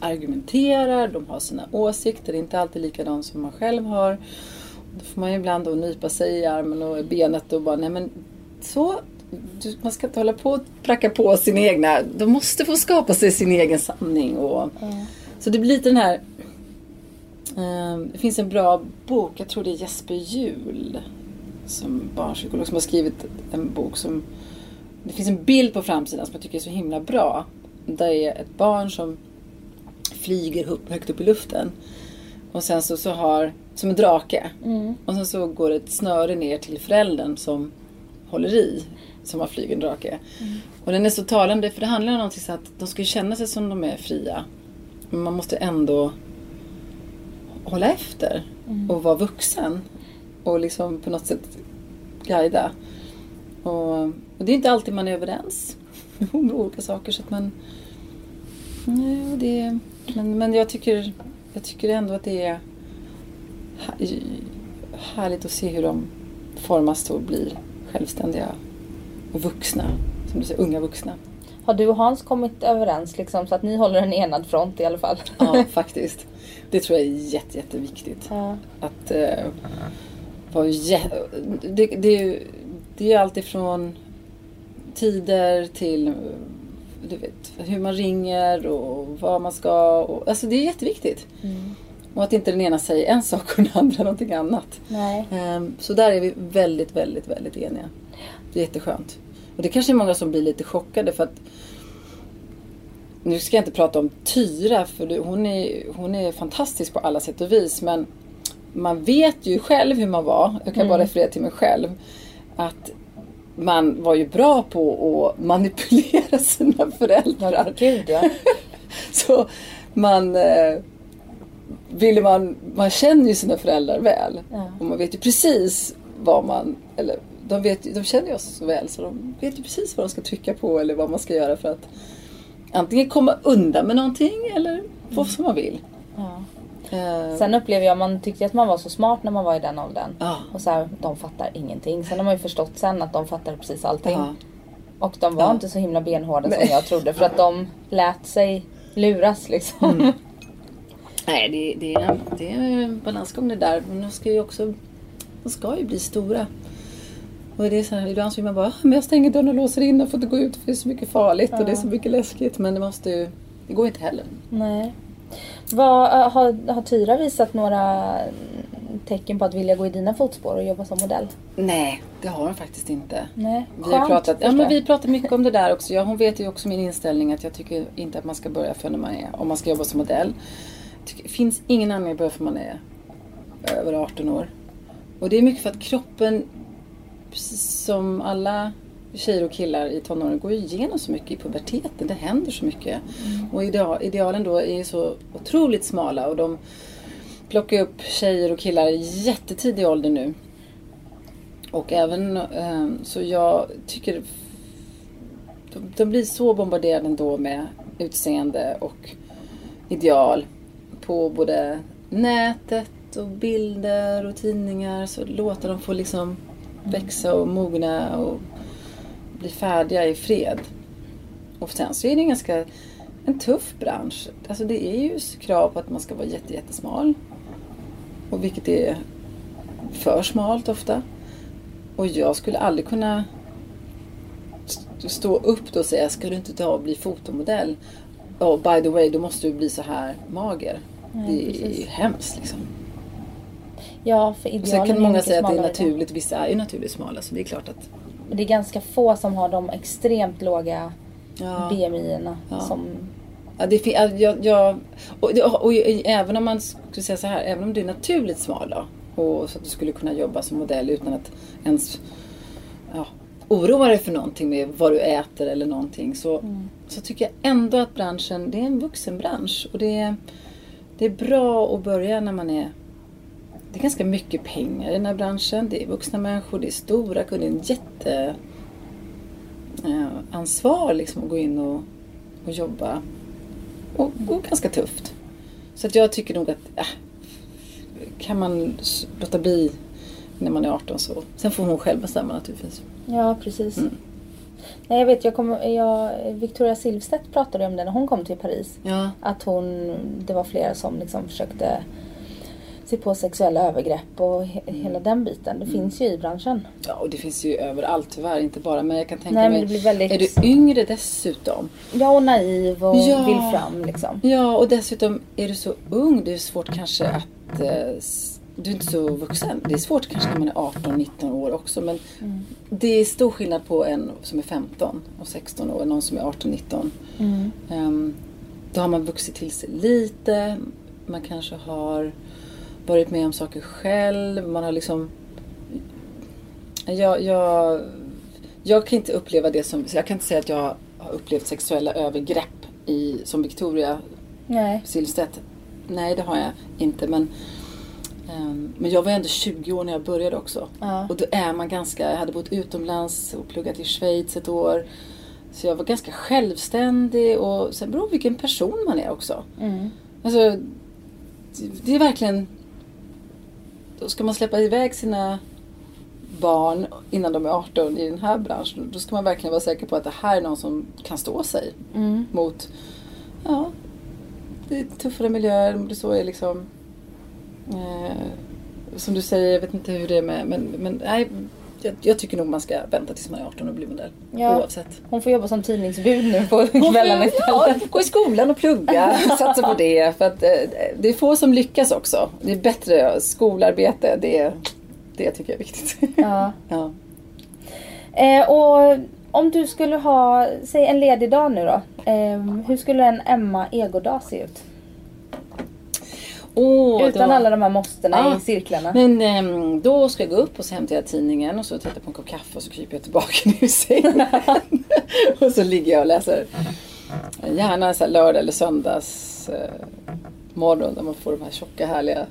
argumenterar, de har sina åsikter. Det är inte alltid likadant som man själv har. Då får man ju ibland då nypa sig i armen och i benet och bara, nej men så. Man ska inte hålla på och pracka på sin egna. De måste få skapa sig sin egen sanning. Och, Så det blir lite den här... eh, det finns en bra bok, jag tror det är Jesper Juhl som barnpsykolog som har skrivit en bok som det finns en bild på framsidan som jag tycker är så himla bra. Där är ett barn som flyger upp, högt upp i luften. Och sen så, så har, som en drake. Och sen så går det ett snöre ner till föräldern som håller i. Som har flygen drake. Och den är så talande för det handlar om någonting så att de ska känna sig som de är fria. Men man måste ändå hålla efter. Och vara vuxen. Och liksom på något sätt guida. Och, och det är inte alltid man är överens om olika saker. Så att man, nej, det, men, men jag tycker, jag tycker ändå att det är härligt att se hur de formas och blir självständiga och vuxna. Som du säger, unga vuxna. Har du och Hans kommit överens liksom, så att ni håller en enad front i alla fall? Ja, faktiskt. Det tror jag är jätte, jätteviktigt. Ja. Att eh, vara jä- det, det, är ju- det är ju allt ifrån tider till du vet, hur man ringer och vad man ska. Och, alltså det är jätteviktigt. Och att inte den ena säger en sak och den andra någonting annat. Nej. Ehm, Så där är vi väldigt, väldigt, väldigt eniga. Det är jätteskönt. Och det kanske är många som blir lite chockade för att nu ska jag inte prata om Tyra för hon är, hon är fantastisk på alla sätt och vis men man vet ju själv hur man var. Jag kan bara referera till mig själv. Att man var ju bra på att manipulera sina föräldrar. Gud ja. Så man eh, ville man, man känner ju sina föräldrar väl. Ja. Och man vet ju precis vad man, eller de, vet, de känner ju oss så väl så de vet ju precis vad de ska trycka på eller vad man ska göra för att antingen komma undan med någonting eller få som man vill. Eh, Sen upplever jag, man tyckte att man var så smart när man var i den åldern. Ja. Och så här, de fattar ingenting. Sen har man ju förstått sen att de fattar precis allting. ja. Och de var inte så himla benhårda som jag trodde. För att de lät sig luras liksom. Nej, det, det, är, det är en balansgång det där. Men de ska ju också de ska ju bli stora. Och det är så här, ibland så vill man bara, "Ah, men jag stänger dörren och låser in och får inte gå ut för det är så mycket farligt och det är så mycket läskigt. Men det måste ju, det går inte heller. Nej. Vad, äh, har, har Tyra visat några tecken på att vilja gå i dina fotspår och jobba som modell? Nej, det har hon faktiskt inte. Nej. Vi har, pratat, ja, men vi pratar mycket om det där också. Ja, hon vet ju också min inställning att jag tycker inte att man ska börja förrän man är, om man ska jobba som modell. Det finns ingen anledning att börja förrän man är över 18 år. Och det är mycket för att kroppen, precis som alla tjejer och killar i tonåren, går ju igenom så mycket i puberteten. Det händer så mycket. Och ideal, idealen då är ju så otroligt smala och de plockar upp tjejer och killar i jättetidig ålder nu. Och även eh, så jag tycker de, de blir så bombarderade ändå med utseende och ideal på både nätet och bilder och tidningar. Så låta dem få liksom växa och mogna och bli färdiga i fred. Och sen så är det en ganska en tuff bransch. Alltså det är ju krav på att man ska vara jätte, jättesmal. Och vilket är för smalt ofta. Och jag skulle aldrig kunna stå upp då och säga, ska du inte ta och bli fotomodell? Och by the way, då måste du bli så här mager. det är precis. ju hemskt liksom. Ja, för Sen idealen kan är många mycket säga att det är naturligt, vissa är ju naturligt smala så det är klart att Det är ganska få som har de extremt låga Ja. BMI-erna. Ja. Som, Ja, det jag, jag, och, och, och, även om man skulle säga så här, även om du är naturligt smal då, och så att du skulle kunna jobba som modell utan att ens ja, oroa dig för någonting med vad du äter eller någonting så, så tycker jag ändå att branschen, det är en vuxenbransch och det är, det är bra att börja när man är det är ganska mycket pengar i den här branschen. Det är vuxna människor, det är stora kunder. Det är en jätte eh, liksom att gå in och, och jobba. Och, och ganska tufft. Så att jag tycker nog att äh, kan man låta bli när man är 18 så. Sen får hon själv bestämma naturligtvis. ja, precis. Mm. Nej, jag vet, jag kommer, jag, Victoria Silvstedt pratade om det när hon kom till Paris. Ja. Att hon, det var flera som liksom försökte se på sexuella övergrepp och he, Mm. hela den biten. Det finns ju i branschen. ja, och det finns ju överallt tyvärr. Inte bara, men jag kan tänka Nej, mig. det väldigt- Är du yngre dessutom? Ja, och naiv och Ja. vill fram liksom. Ja, och dessutom är du så ung. Det är svårt kanske att... Eh, du är inte så vuxen. Det är svårt kanske när man är 18-19 år också. Men det är stor skillnad på en som är 15 och 16 år och någon som är 18-19. Mm. Ehm, då har man vuxit till sig lite. Man kanske har varit med om saker själv. Man har liksom... Jag, jag, jag kan inte uppleva det som... Jag kan inte säga att jag har upplevt sexuella övergrepp i, som Victoria Nej. Silvstedt. Nej, det har jag inte. Men, ehm, men jag var ändå 20 år när jag började också. Ja. Och då är man ganska... Jag hade bott utomlands och pluggat i Schweiz ett år. Så jag var ganska självständig och sen beror på vilken person man är också. Mm. Alltså, det är verkligen... Då ska man släppa iväg sina barn innan de är 18 i den här branschen. Då ska man verkligen vara säker på att det här är någon som kan stå sig Mm. mot... Ja, det är tuffare miljöer. Det så är liksom... Eh, som du säger, jag vet inte hur det är med... Men, men nej, jag, jag tycker nog man ska vänta tills man är 18 och bli modell. Ja. Oavsett. Hon får jobba som tidningsbud nu på kvällarna Ja, istället. gå i skolan och plugga. Satsa på det. För att, eh, det är få som lyckas också. Det är bättre skolarbete. Det, det tycker jag är viktigt. Ja. Ja. Eh, och om du skulle ha, säg en ledig dag nu då. Eh, hur skulle en Emma Egodag se ut? Åh, Utan då- alla de här måstena Ah. i cirklarna. Men ehm, då ska jag gå upp och så hämtar jag tidningen och så tittar jag på en kopp kaffe och så kryper jag tillbaka ner i sängen. och så ligger jag och läser. Gärna så lördag eller söndags eh, morgon där man får de här tjocka härliga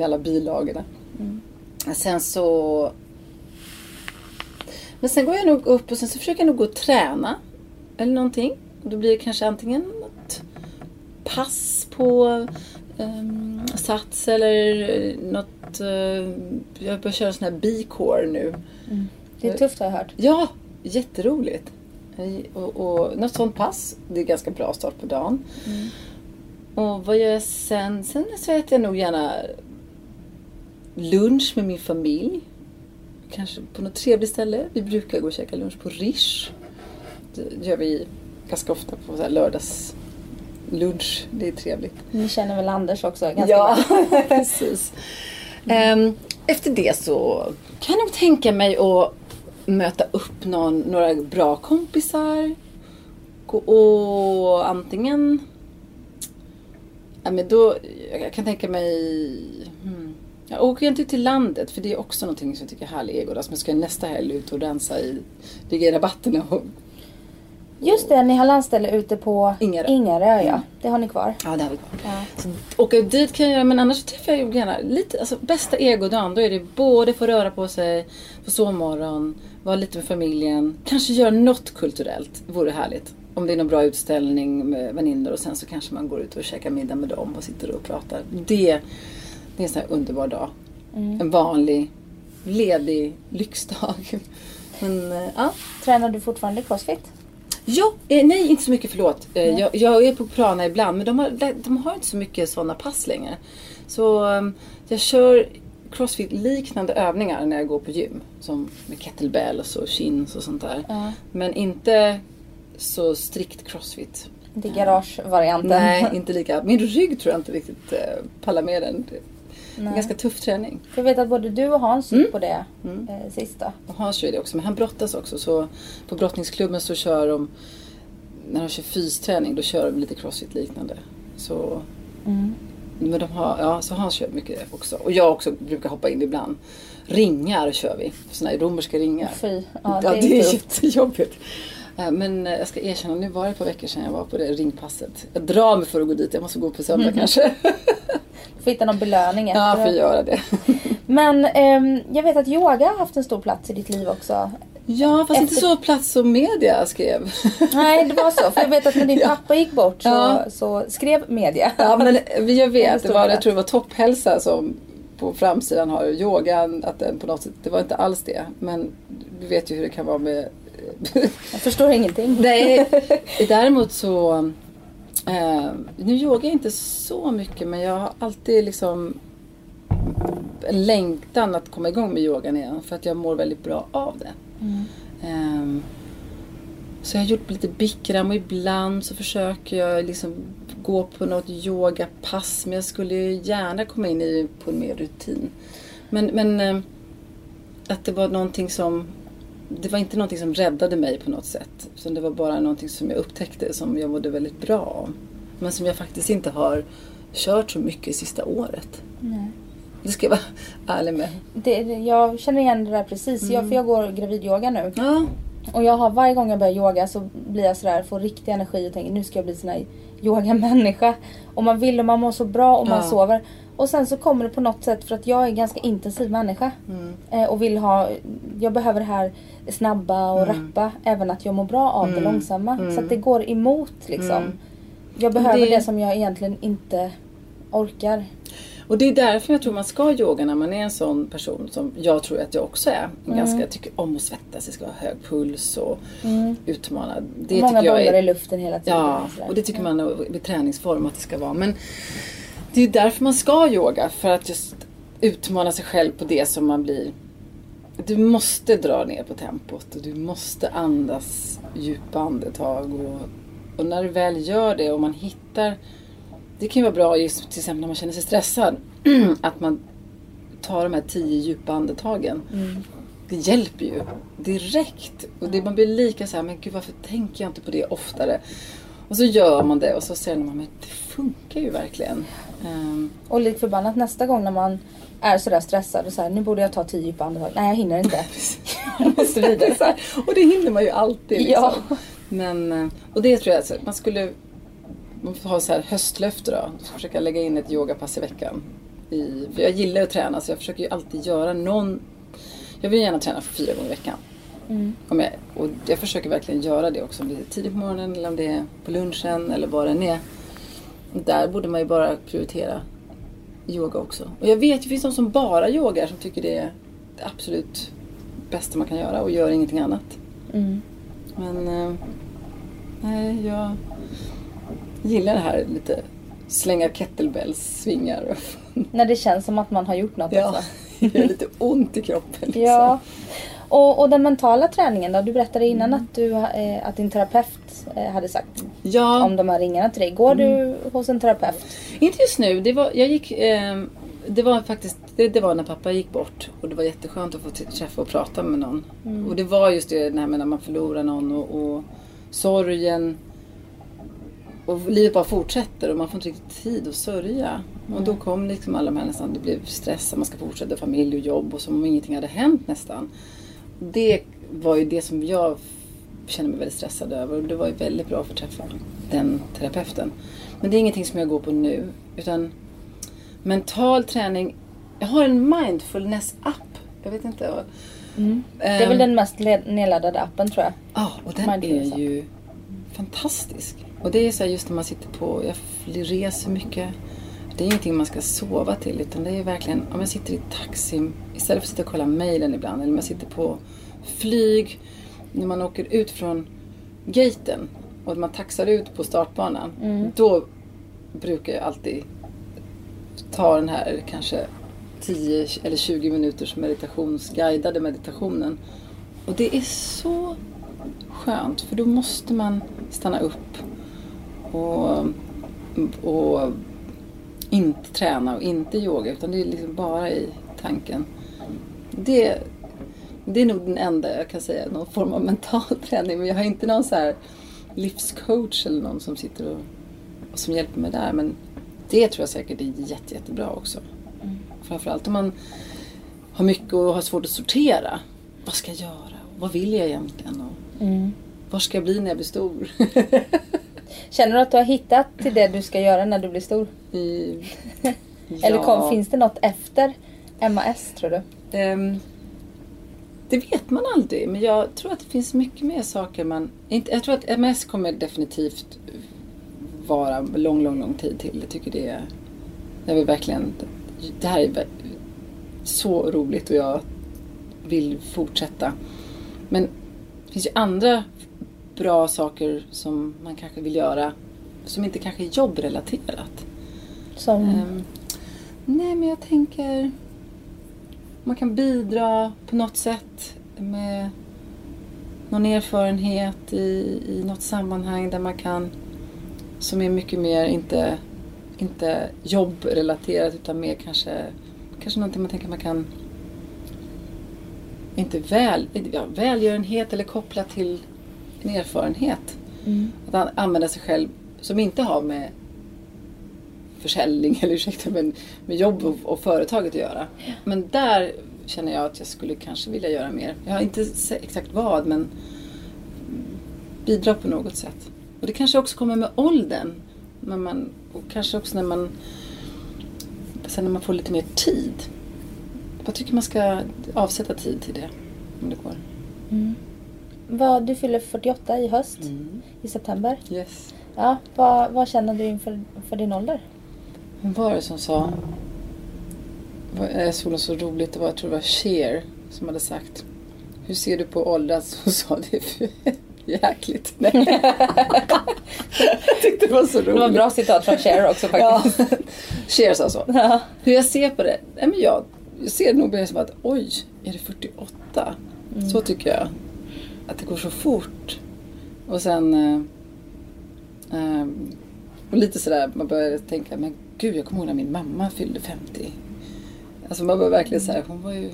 alla bilagorna. Sen så... Men sen går jag nog upp och sen så försöker jag nog gå och träna. Eller någonting. Och då blir det kanske antingen något pass på um, Sats eller något... eh, jag börjar köra sån här B-core nu. Det är tufft har jag hört. Ja, jätteroligt. Och, och något sånt pass. Det är ganska bra start på dagen. Och vad gör jag sen? Sen så äter jag nog gärna lunch med min familj. Kanske på något trevligt ställe. Vi brukar gå och käka lunch på Rish. Det gör vi ganska ofta på så lördags lunch. Det är trevligt. Ni känner väl Anders också ganska Ja, precis. Ehm, efter det så kan jag nog tänka mig att möta upp någon, några bra kompisar. Och antingen... Ja, men då, jag kan tänka mig... Hmm, jag åker inte till landet för det är också någonting som jag tycker är härlig egodas. Men ska jag nästa helg ut och rensa i, ligga i rabatterna och Just det, ni har landställe ute på Ingarö. Ingarö ja. Det har ni kvar. Ja, det har vi kvar. Ja. Så åka dit kan jag göra, men annars träffar jag gärna lite, alltså bästa egodagen, då är det både få röra på sig på sovmorgon, vara lite med familjen, kanske göra något kulturellt, vore härligt. Om det är någon bra utställning med väninnor och sen så kanske man går ut och käkar middag med dem och sitter och pratar. Det, det är en sån här underbar dag. En vanlig, ledig lyxdag. Men, eh, ja. Tränar du fortfarande crossfit? Ja, eh, nej inte så mycket förlåt. Eh, jag, jag är på Prana ibland men de har, de har inte så mycket sådana pass längre. Så eh, jag kör crossfit-liknande övningar när jag går på gym. Som med kettlebells och chins och sånt där. Ja. Men inte så strikt crossfit. Det är garagevarianten. Nej, inte lika. Min rygg tror jag inte riktigt eh, pallar med den. Det Nej. ganska tuff träning. För jag vet att både du och Hans gick på det Mm. eh, sista. Och Hans kör det också, men han brottas också. Så på brottningsklubben så kör de, när de kör fysträning, då kör de lite crossfit-liknande. Så, Mm. men de har, ja, så Hans kör mycket det också. Och jag också brukar hoppa in ibland. Ringar kör vi, såna här romerska ringar. Fy. Ja, Ja, det, det är är jättejobbigt. Eh, Men eh, jag ska erkänna, nu var det ett par veckor sedan jag var på det ringpasset. Jag drar mig för att gå dit, jag måste gå på söndag kanske. Får hitta någon belöning Ja, efter. för att göra det. Men ehm, jag vet att yoga har haft en stor plats i ditt liv också. Ja, fast inte Efter- så plats som media skrev. Nej, det var så. För jag vet att när din Ja. pappa gick bort så, Ja. så skrev media. Ja, men jag vet. Det var, jag tror det var topphälsa som på framsidan har yogan. Att den på något sätt, det var inte alls det. Men du vet ju hur det kan vara med... Jag förstår ingenting. Nej, däremot så... Eh, nu yogar jag inte så mycket men jag har alltid liksom en längtan att komma igång med yogan igen. För att jag mår väldigt bra av det. Mm. Ehm, så jag har gjort lite bikram och ibland så försöker jag liksom gå på något yogapass. Men jag skulle ju gärna komma in i på en mer rutin. Men, men ehm, att det var någonting som det var inte någonting som räddade mig på något sätt. Utan det var bara någonting som jag upptäckte som jag mådde väldigt bra av. Men som jag faktiskt inte har kört så mycket sista året. Nej. Det ska jag vara ärlig med. Det- jag känner igen det där precis. Mm. Jag, för jag går gravidyoga nu. Ja, Och jag har varje gång jag börjar yoga så blir jag sådär, får riktig energi och tänker nu ska jag bli sån här yogamänniska. Och man vill och man mår så bra och man Ja. sover. Och sen så kommer det på något sätt för att jag är en ganska intensiv människa. Mm. Eh, och vill ha, jag behöver det här snabba och Mm. rappa. Även att jag mår bra av det Mm. långsamma. Mm. Så att det går emot liksom. Mm. Jag behöver Det- det... som jag egentligen inte orkar. Och det är därför jag tror man ska yoga när man är en sån person som jag tror att jag också är. Mm. Ganska, jag tycker om att svettas, det ska vara hög puls och utmana. Det Många tycker jag bollar är, i luften hela tiden. Ja, och det tycker man är med träningsform att det ska vara. Men det är därför man ska yoga. För att just utmana sig själv på det som man blir. Du måste dra ner på tempot och du måste andas djupa andetag. Och, och när du väl gör det och man hittar det kan ju vara bra just till exempel när man känner sig stressad. att man tar de här tio djupa andetagen. Mm. Det hjälper ju direkt. Och det, man blir lika så här, men gud varför tänker jag inte på det oftare? Och så gör man det och så ser man, men det funkar ju verkligen. Ehm, Och lik förbannat nästa gång när man är sådär stressad och så här, nu borde jag ta tio djupa andetag. Nej jag hinner inte. jag måste det vidare. här, och det hinner man ju alltid. Liksom. Ja. Men, eh, och det tror jag, så att man skulle man får ha så här höstlöfte då. Försöka lägga in ett yogapass i veckan. I, jag gillar att träna så jag försöker ju alltid göra någon... Jag vill gärna träna för fyra gånger i veckan. Mm. Om jag, och jag försöker verkligen göra det också. Om det är tidigt på morgonen eller om det är på lunchen eller vad det än är. Där borde man ju bara prioritera yoga också. Och jag vet, det finns de som bara yogar som tycker det är det absolut bästa man kan göra och gör ingenting annat. Mm. Men eh, nej, jag gillar det här lite slänga kettlebells, svingar. När det känns som att man har gjort något Ja, också. det gör lite ont i kroppen. Liksom. Ja. Och, och den mentala träningen då? Du berättade innan att, du, eh, att din terapeut hade sagt ja. om de här ringarna till dig. Går Mm. du hos en terapeut? Inte just nu. Det var, jag gick, eh, det var faktiskt det, det var när pappa gick bort. Och det var jätteskönt att få träffa och prata med någon. Och det var just det här med när man förlorar någon och, och sorgen. Och livet bara fortsätter och man får inte riktigt tid att sörja. Och då kom liksom alla de här nästan, det blev stress att man ska fortsätta familj och jobb och som om ingenting hade hänt nästan. Det var ju det som jag kände mig väldigt stressad över och det var ju väldigt bra att få träffa den terapeuten. Men det är ingenting som jag går på nu utan mental träning. Jag har en mindfulness-app. Jag vet inte. vad- Det är väl Ehm, den mest nedladdade appen tror jag. Ja, och den är ju fantastisk. Och det är så här just när man sitter på, jag reser mycket. Det är ingenting man ska sova till utan det är verkligen, om jag sitter i taxi istället för att sitta och kolla mejlen ibland eller om jag sitter på flyg, när man åker ut från gaten och man taxar ut på startbanan. Då brukar jag alltid ta den här kanske 10 eller 20 minuters meditationsguidade meditationen. Och det är så skönt för då måste man stanna upp och, och inte träna och inte yoga utan det är liksom bara i tanken. Det, det är nog den enda jag kan säga, någon form av mental träning. Men jag har inte någon så här livscoach eller någon som sitter och, och som hjälper mig där. Men det tror jag säkert är jätte, jättebra också. Mm. Framförallt om man har mycket och har svårt att sortera. Vad ska jag göra? Vad vill jag egentligen? Och mm. Var ska jag bli när jag blir stor? Känner du att du har hittat till det du ska göra när du blir stor? I, ja. Eller kom, finns det något efter MAS tror du? Um, det vet man aldrig. Men jag tror att det finns mycket mer saker man... Inte, jag tror att MS kommer definitivt vara lång, lång, lång tid till. Jag tycker det är... Jag vill verkligen... Det här är så roligt och jag vill fortsätta. Men det finns ju andra bra saker som man kanske vill göra som inte kanske är jobbrelaterat. Som? Um, nej men jag tänker man kan bidra på något sätt med någon erfarenhet i, i något sammanhang där man kan som är mycket mer, inte, inte jobbrelaterat utan mer kanske, kanske någonting man tänker man kan inte väl, ja, välgörenhet eller kopplat till en erfarenhet. Mm. Att använda sig själv som inte har med försäljning eller ursäkta men med jobb och, och företaget att göra. Ja. Men där känner jag att jag skulle kanske vilja göra mer. Jag har inte exakt vad men bidra på något sätt. Och det kanske också kommer med åldern. När man, och kanske också när man sen när man får lite mer tid. Vad tycker man ska avsätta tid till det? Om det går. Mm. Vad, du fyller 48 i höst, mm. i september. Yes. Ja, vad, vad känner du inför för din ålder? Vem var det som sa? Jag såg något så roligt. Det var, jag tror det var Cher som hade sagt. Hur ser du på åldras? Hon sa det för jäkligt. Nej. jag tyckte det var så roligt. Det var bra citat från Cher också faktiskt. Ja. Cher sa så. Ja. Hur jag ser på det? Nej, men jag, jag ser det nog mer som att oj, är det 48? Mm. Så tycker jag. Att det går så fort. Och sen... Eh, eh, och lite sådär, man börjar tänka, men gud jag kommer ihåg när min mamma fyllde 50. Alltså man var verkligen så här, hon var ju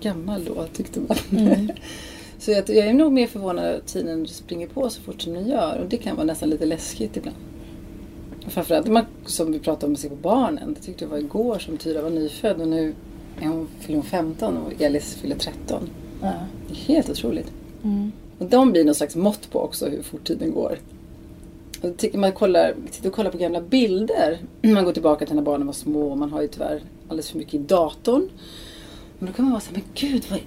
gammal då tyckte man. Mm. så jag, jag är nog mer förvånad att tiden springer på så fort som den gör och det kan vara nästan lite läskigt ibland. Framförallt man, som vi pratade om att se på barnen. Det tyckte jag var igår som Tyra var nyfödd och nu är hon, fyller hon 15 och Elis fyller 13. Ja. Det är helt otroligt. Mm. Och de blir någon slags mått på också hur fort tiden går. Man kollar, sitter och kollar på gamla bilder. Man går tillbaka till när barnen var små och man har ju tyvärr alldeles för mycket i datorn. Men då kan man vara så här, men gud, vad,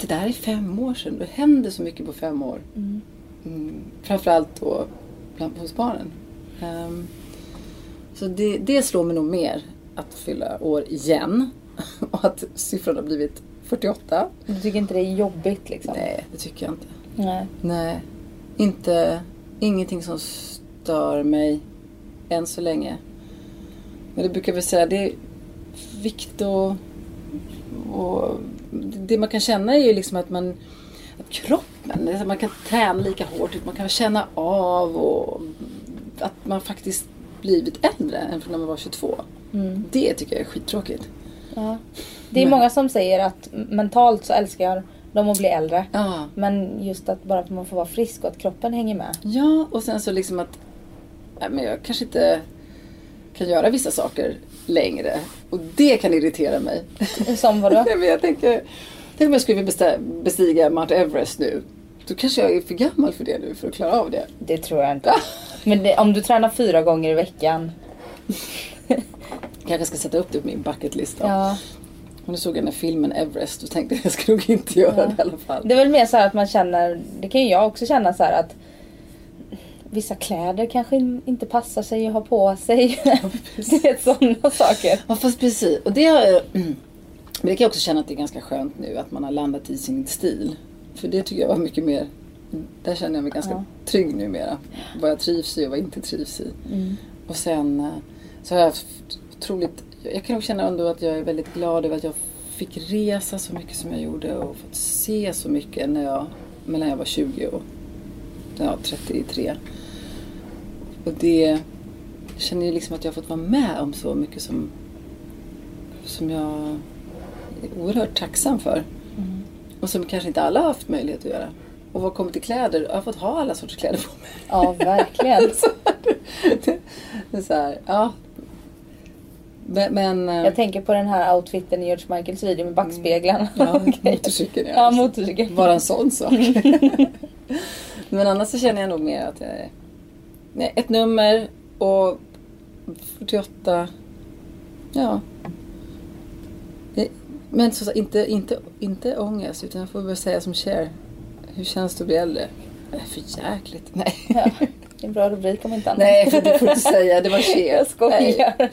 det där är fem år sedan. Det händer så mycket på fem år. Mm. Mm, framförallt då bland, hos barnen. Um, så det, det slår mig nog mer att fylla år igen. och att siffran har blivit 48. Du tycker inte det är jobbigt liksom? Nej, det tycker jag inte. Nej. Nej. Inte, ingenting som stör mig än så länge. Men det brukar vi säga, det är vikt och, och det man kan känna är ju liksom att man att kroppen, man kan träna lika hårt, man kan känna av och att man faktiskt blivit äldre än när man var 22. Mm. Det tycker jag är skittråkigt. Ja. Det är Men. många som säger att mentalt så älskar de att bli äldre. Ja. Men just att bara att man får vara frisk och att kroppen hänger med. Ja, och sen så liksom att nej, men jag kanske inte kan göra vissa saker längre. Och det kan irritera mig. Som vadå? jag tänker, tänk om jag skulle bestiga Mount Everest nu. Då kanske jag är för gammal för det nu för att klara av det. Det tror jag inte. Men det, om du tränar fyra gånger i veckan. kanske ska sätta upp det på min bucketlist. Ja. Och nu såg jag den här filmen Everest och tänkte jag ska nog inte göra ja. det i alla fall. Det är väl mer så att man känner, det kan ju jag också känna så att vissa kläder kanske inte passar sig att ha på sig. Ja, det är sådana saker. Ja fast precis. Och det, har, men det kan jag också känna att det är ganska skönt nu att man har landat i sin stil. För det tycker jag var mycket mer, där känner jag mig ganska ja. trygg numera. Vad jag trivs i och vad jag inte trivs i. Mm. Och sen så har jag haft otroligt jag kan nog känna ändå att jag är väldigt glad över att jag fick resa så mycket som jag gjorde och fått se så mycket när jag, mellan jag var 20 och ja, 33. Och det jag känner ju liksom att jag har fått vara med om så mycket som, som jag är oerhört tacksam för. Mm. Och som kanske inte alla har haft möjlighet att göra. Och vad kommer till kläder, jag har fått ha alla sorters kläder på mig. Ja, verkligen. det är så här, ja. Men, men eh, Jag tänker på den här outfiten i George Michaels video med backspeglarna. ja, Okej. motorcykeln ja. Ja, motorcykeln. Bara en sån sak. men annars så känner jag nog mer att jag är nej, ett nummer och 48, ja. Det- Men så, inte, inte, inte ångest utan jag får väl säga som Cher. Hur känns det att bli äldre? Är för jäkligt. Nej. Ja, det är en bra rubrik om inte annat. Nej, för det får du säga. Det var Cher. Jag skojar. Nej.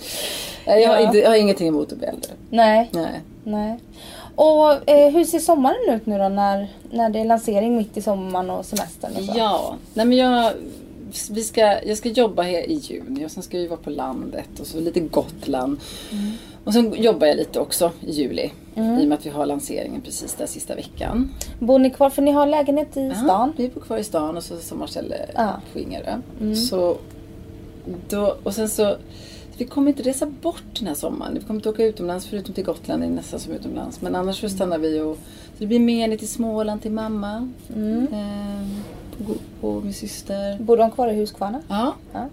Nej, jag, har Ja. inte, jag har ingenting emot att bli äldre. Nej, Nej. nej. Och eh, hur ser sommaren ut nu då när, när det är lansering mitt i sommaren och semestern och så? Ja, nej men jag, vi ska, jag ska jobba här i juni och sen ska vi vara på landet och så lite Gotland. Och sen jobbar jag lite också i juli. I och med att vi har lanseringen precis där sista veckan. Bor ni kvar? För ni har lägenhet i Ja, stan? vi bor kvar i stan och så sommarställe Ja. på Ingarö. Så då, och sen så, vi kommer inte resa bort den här sommaren. Vi kommer inte åka utomlands förutom till Gotland, det är nästan som utomlands. Men annars så stannar vi och, så det blir mer ner till Småland till mamma. Mm. Eh, på, på min syster. Bor de kvar i Huskvarna? Ja. Ja.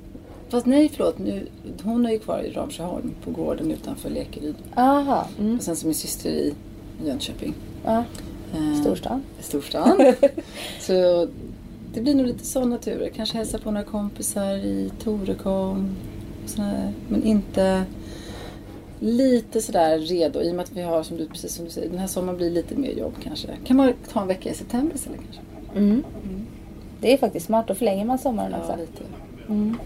Fast nej, förlåt. Nu, hon är ju kvar i Ramsjöholm på gården utanför Lekeryd. Aha. Mm. Och sen så min syster i Jönköping. Ja. Eh, Storstan. Storstan. så det blir nog lite sådana turer. Kanske hälsa på några kompisar i Torekov. Men inte lite sådär redo i och med att vi har, som du, precis som du säger, den här sommaren blir lite mer jobb kanske. Kan man ta en vecka i september istället kanske? Mm. Det är faktiskt smart, då förlänger man sommaren Ja, också. lite. Mm.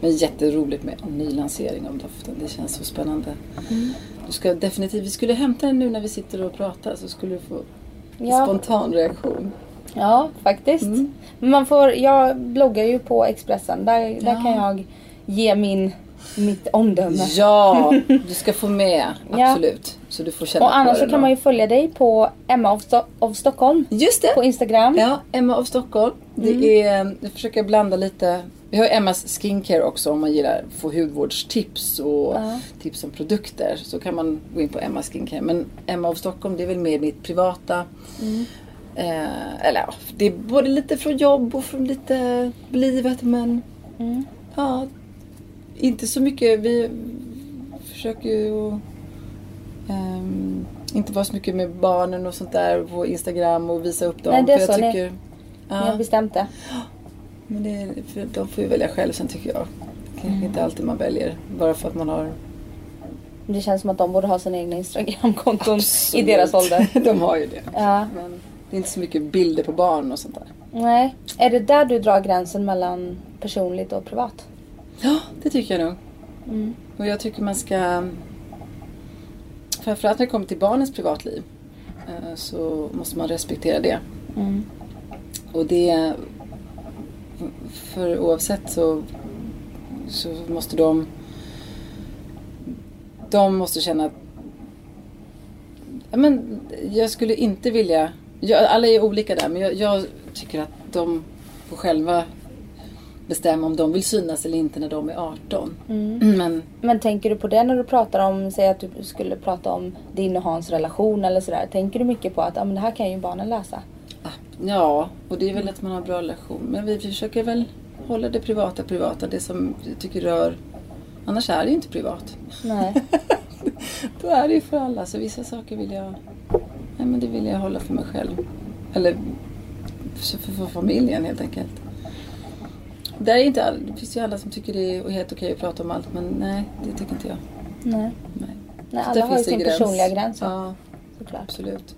Men jätteroligt med en ny lansering av doften. Det känns så spännande. Du ska definitivt, vi skulle hämta den nu när vi sitter och pratar så skulle du få en Ja. spontan reaktion. Ja, faktiskt. Mm. Men man får, jag bloggar ju på Expressen. Där, där Ja. kan jag ge min, mitt omdöme. Ja, du ska få med. Ja. Absolut. Så du får känna Och annars så kan då. man ju följa dig på Emma of, Sto- of Stockholm Just det! på Instagram. Ja, Emma av Stockholm. Det är, jag försöker blanda lite. Vi har Emmas skincare också om man gillar att få hudvårdstips och Ja. tips om produkter. Så kan man gå in på Emma skincare. Men Emma av Stockholm det är väl mer mitt privata. Eh, eller ja, det är både lite från jobb och från lite livet men Mm. ja, inte så mycket. Vi försöker ju ehm, inte vara så mycket med barnen och sånt där på Instagram och visa upp dem. Nej, det är för jag så, ni- tycker, Ni har ja, bestämt det. men det, är- för de får ju välja själv sen tycker jag. Det kanske inte alltid man väljer bara för att man har Det känns som att de borde ha sina egna Instagramkonton i deras ålder. de har ju det. Ja. Men det är inte så mycket bilder på barn och sånt där. Nej. Är det där du drar gränsen mellan personligt och privat? Ja, det tycker jag nog. Mm. Och jag tycker man ska... Framförallt när det kommer till barnens privatliv eh, så måste man respektera det. Mm. Och det... För oavsett så, så måste de... De måste känna att... Ja, men jag skulle inte vilja... Jag, alla är olika där men jag, jag tycker att de får själva bestämma om de vill synas eller inte när de är 18. Mm. Men Men tänker du på det när du pratar om, säg att du skulle prata om din och Hans relation eller sådär. Tänker du mycket på att ah, men det här kan ju barnen läsa? Ah, Ja, och det är väl att man har en bra relation. Men vi försöker väl hålla det privata privata. Det som vi tycker rör... Annars är det ju inte privat. Nej. Då är det ju för alla. Så vissa saker vill jag... Nej, men det vill jag hålla för mig själv. Eller för, för, för familjen helt enkelt. Där är inte all, det finns ju alla som tycker det är helt okej att prata om allt. Men nej, det tycker inte jag. Nej. Nej. Nej alla har ju sin gräns. personliga gräns. Ja. Ja, Såklart. absolut.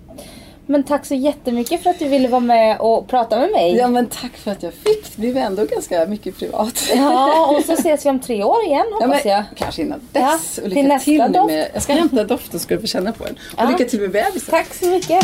Men tack så jättemycket för att du ville vara med och prata med mig. Ja, men tack för att jag fick. Det blev ändå ganska mycket privat. Ja, och så ses vi om tre år igen Ja, hoppas men, jag. Kanske innan Ja, dess. till och lycka nästa till, nu doft. med... Jag ska hämta doften så ska du få känna på den. Och Ja. lycka till med bebisen. Tack så mycket.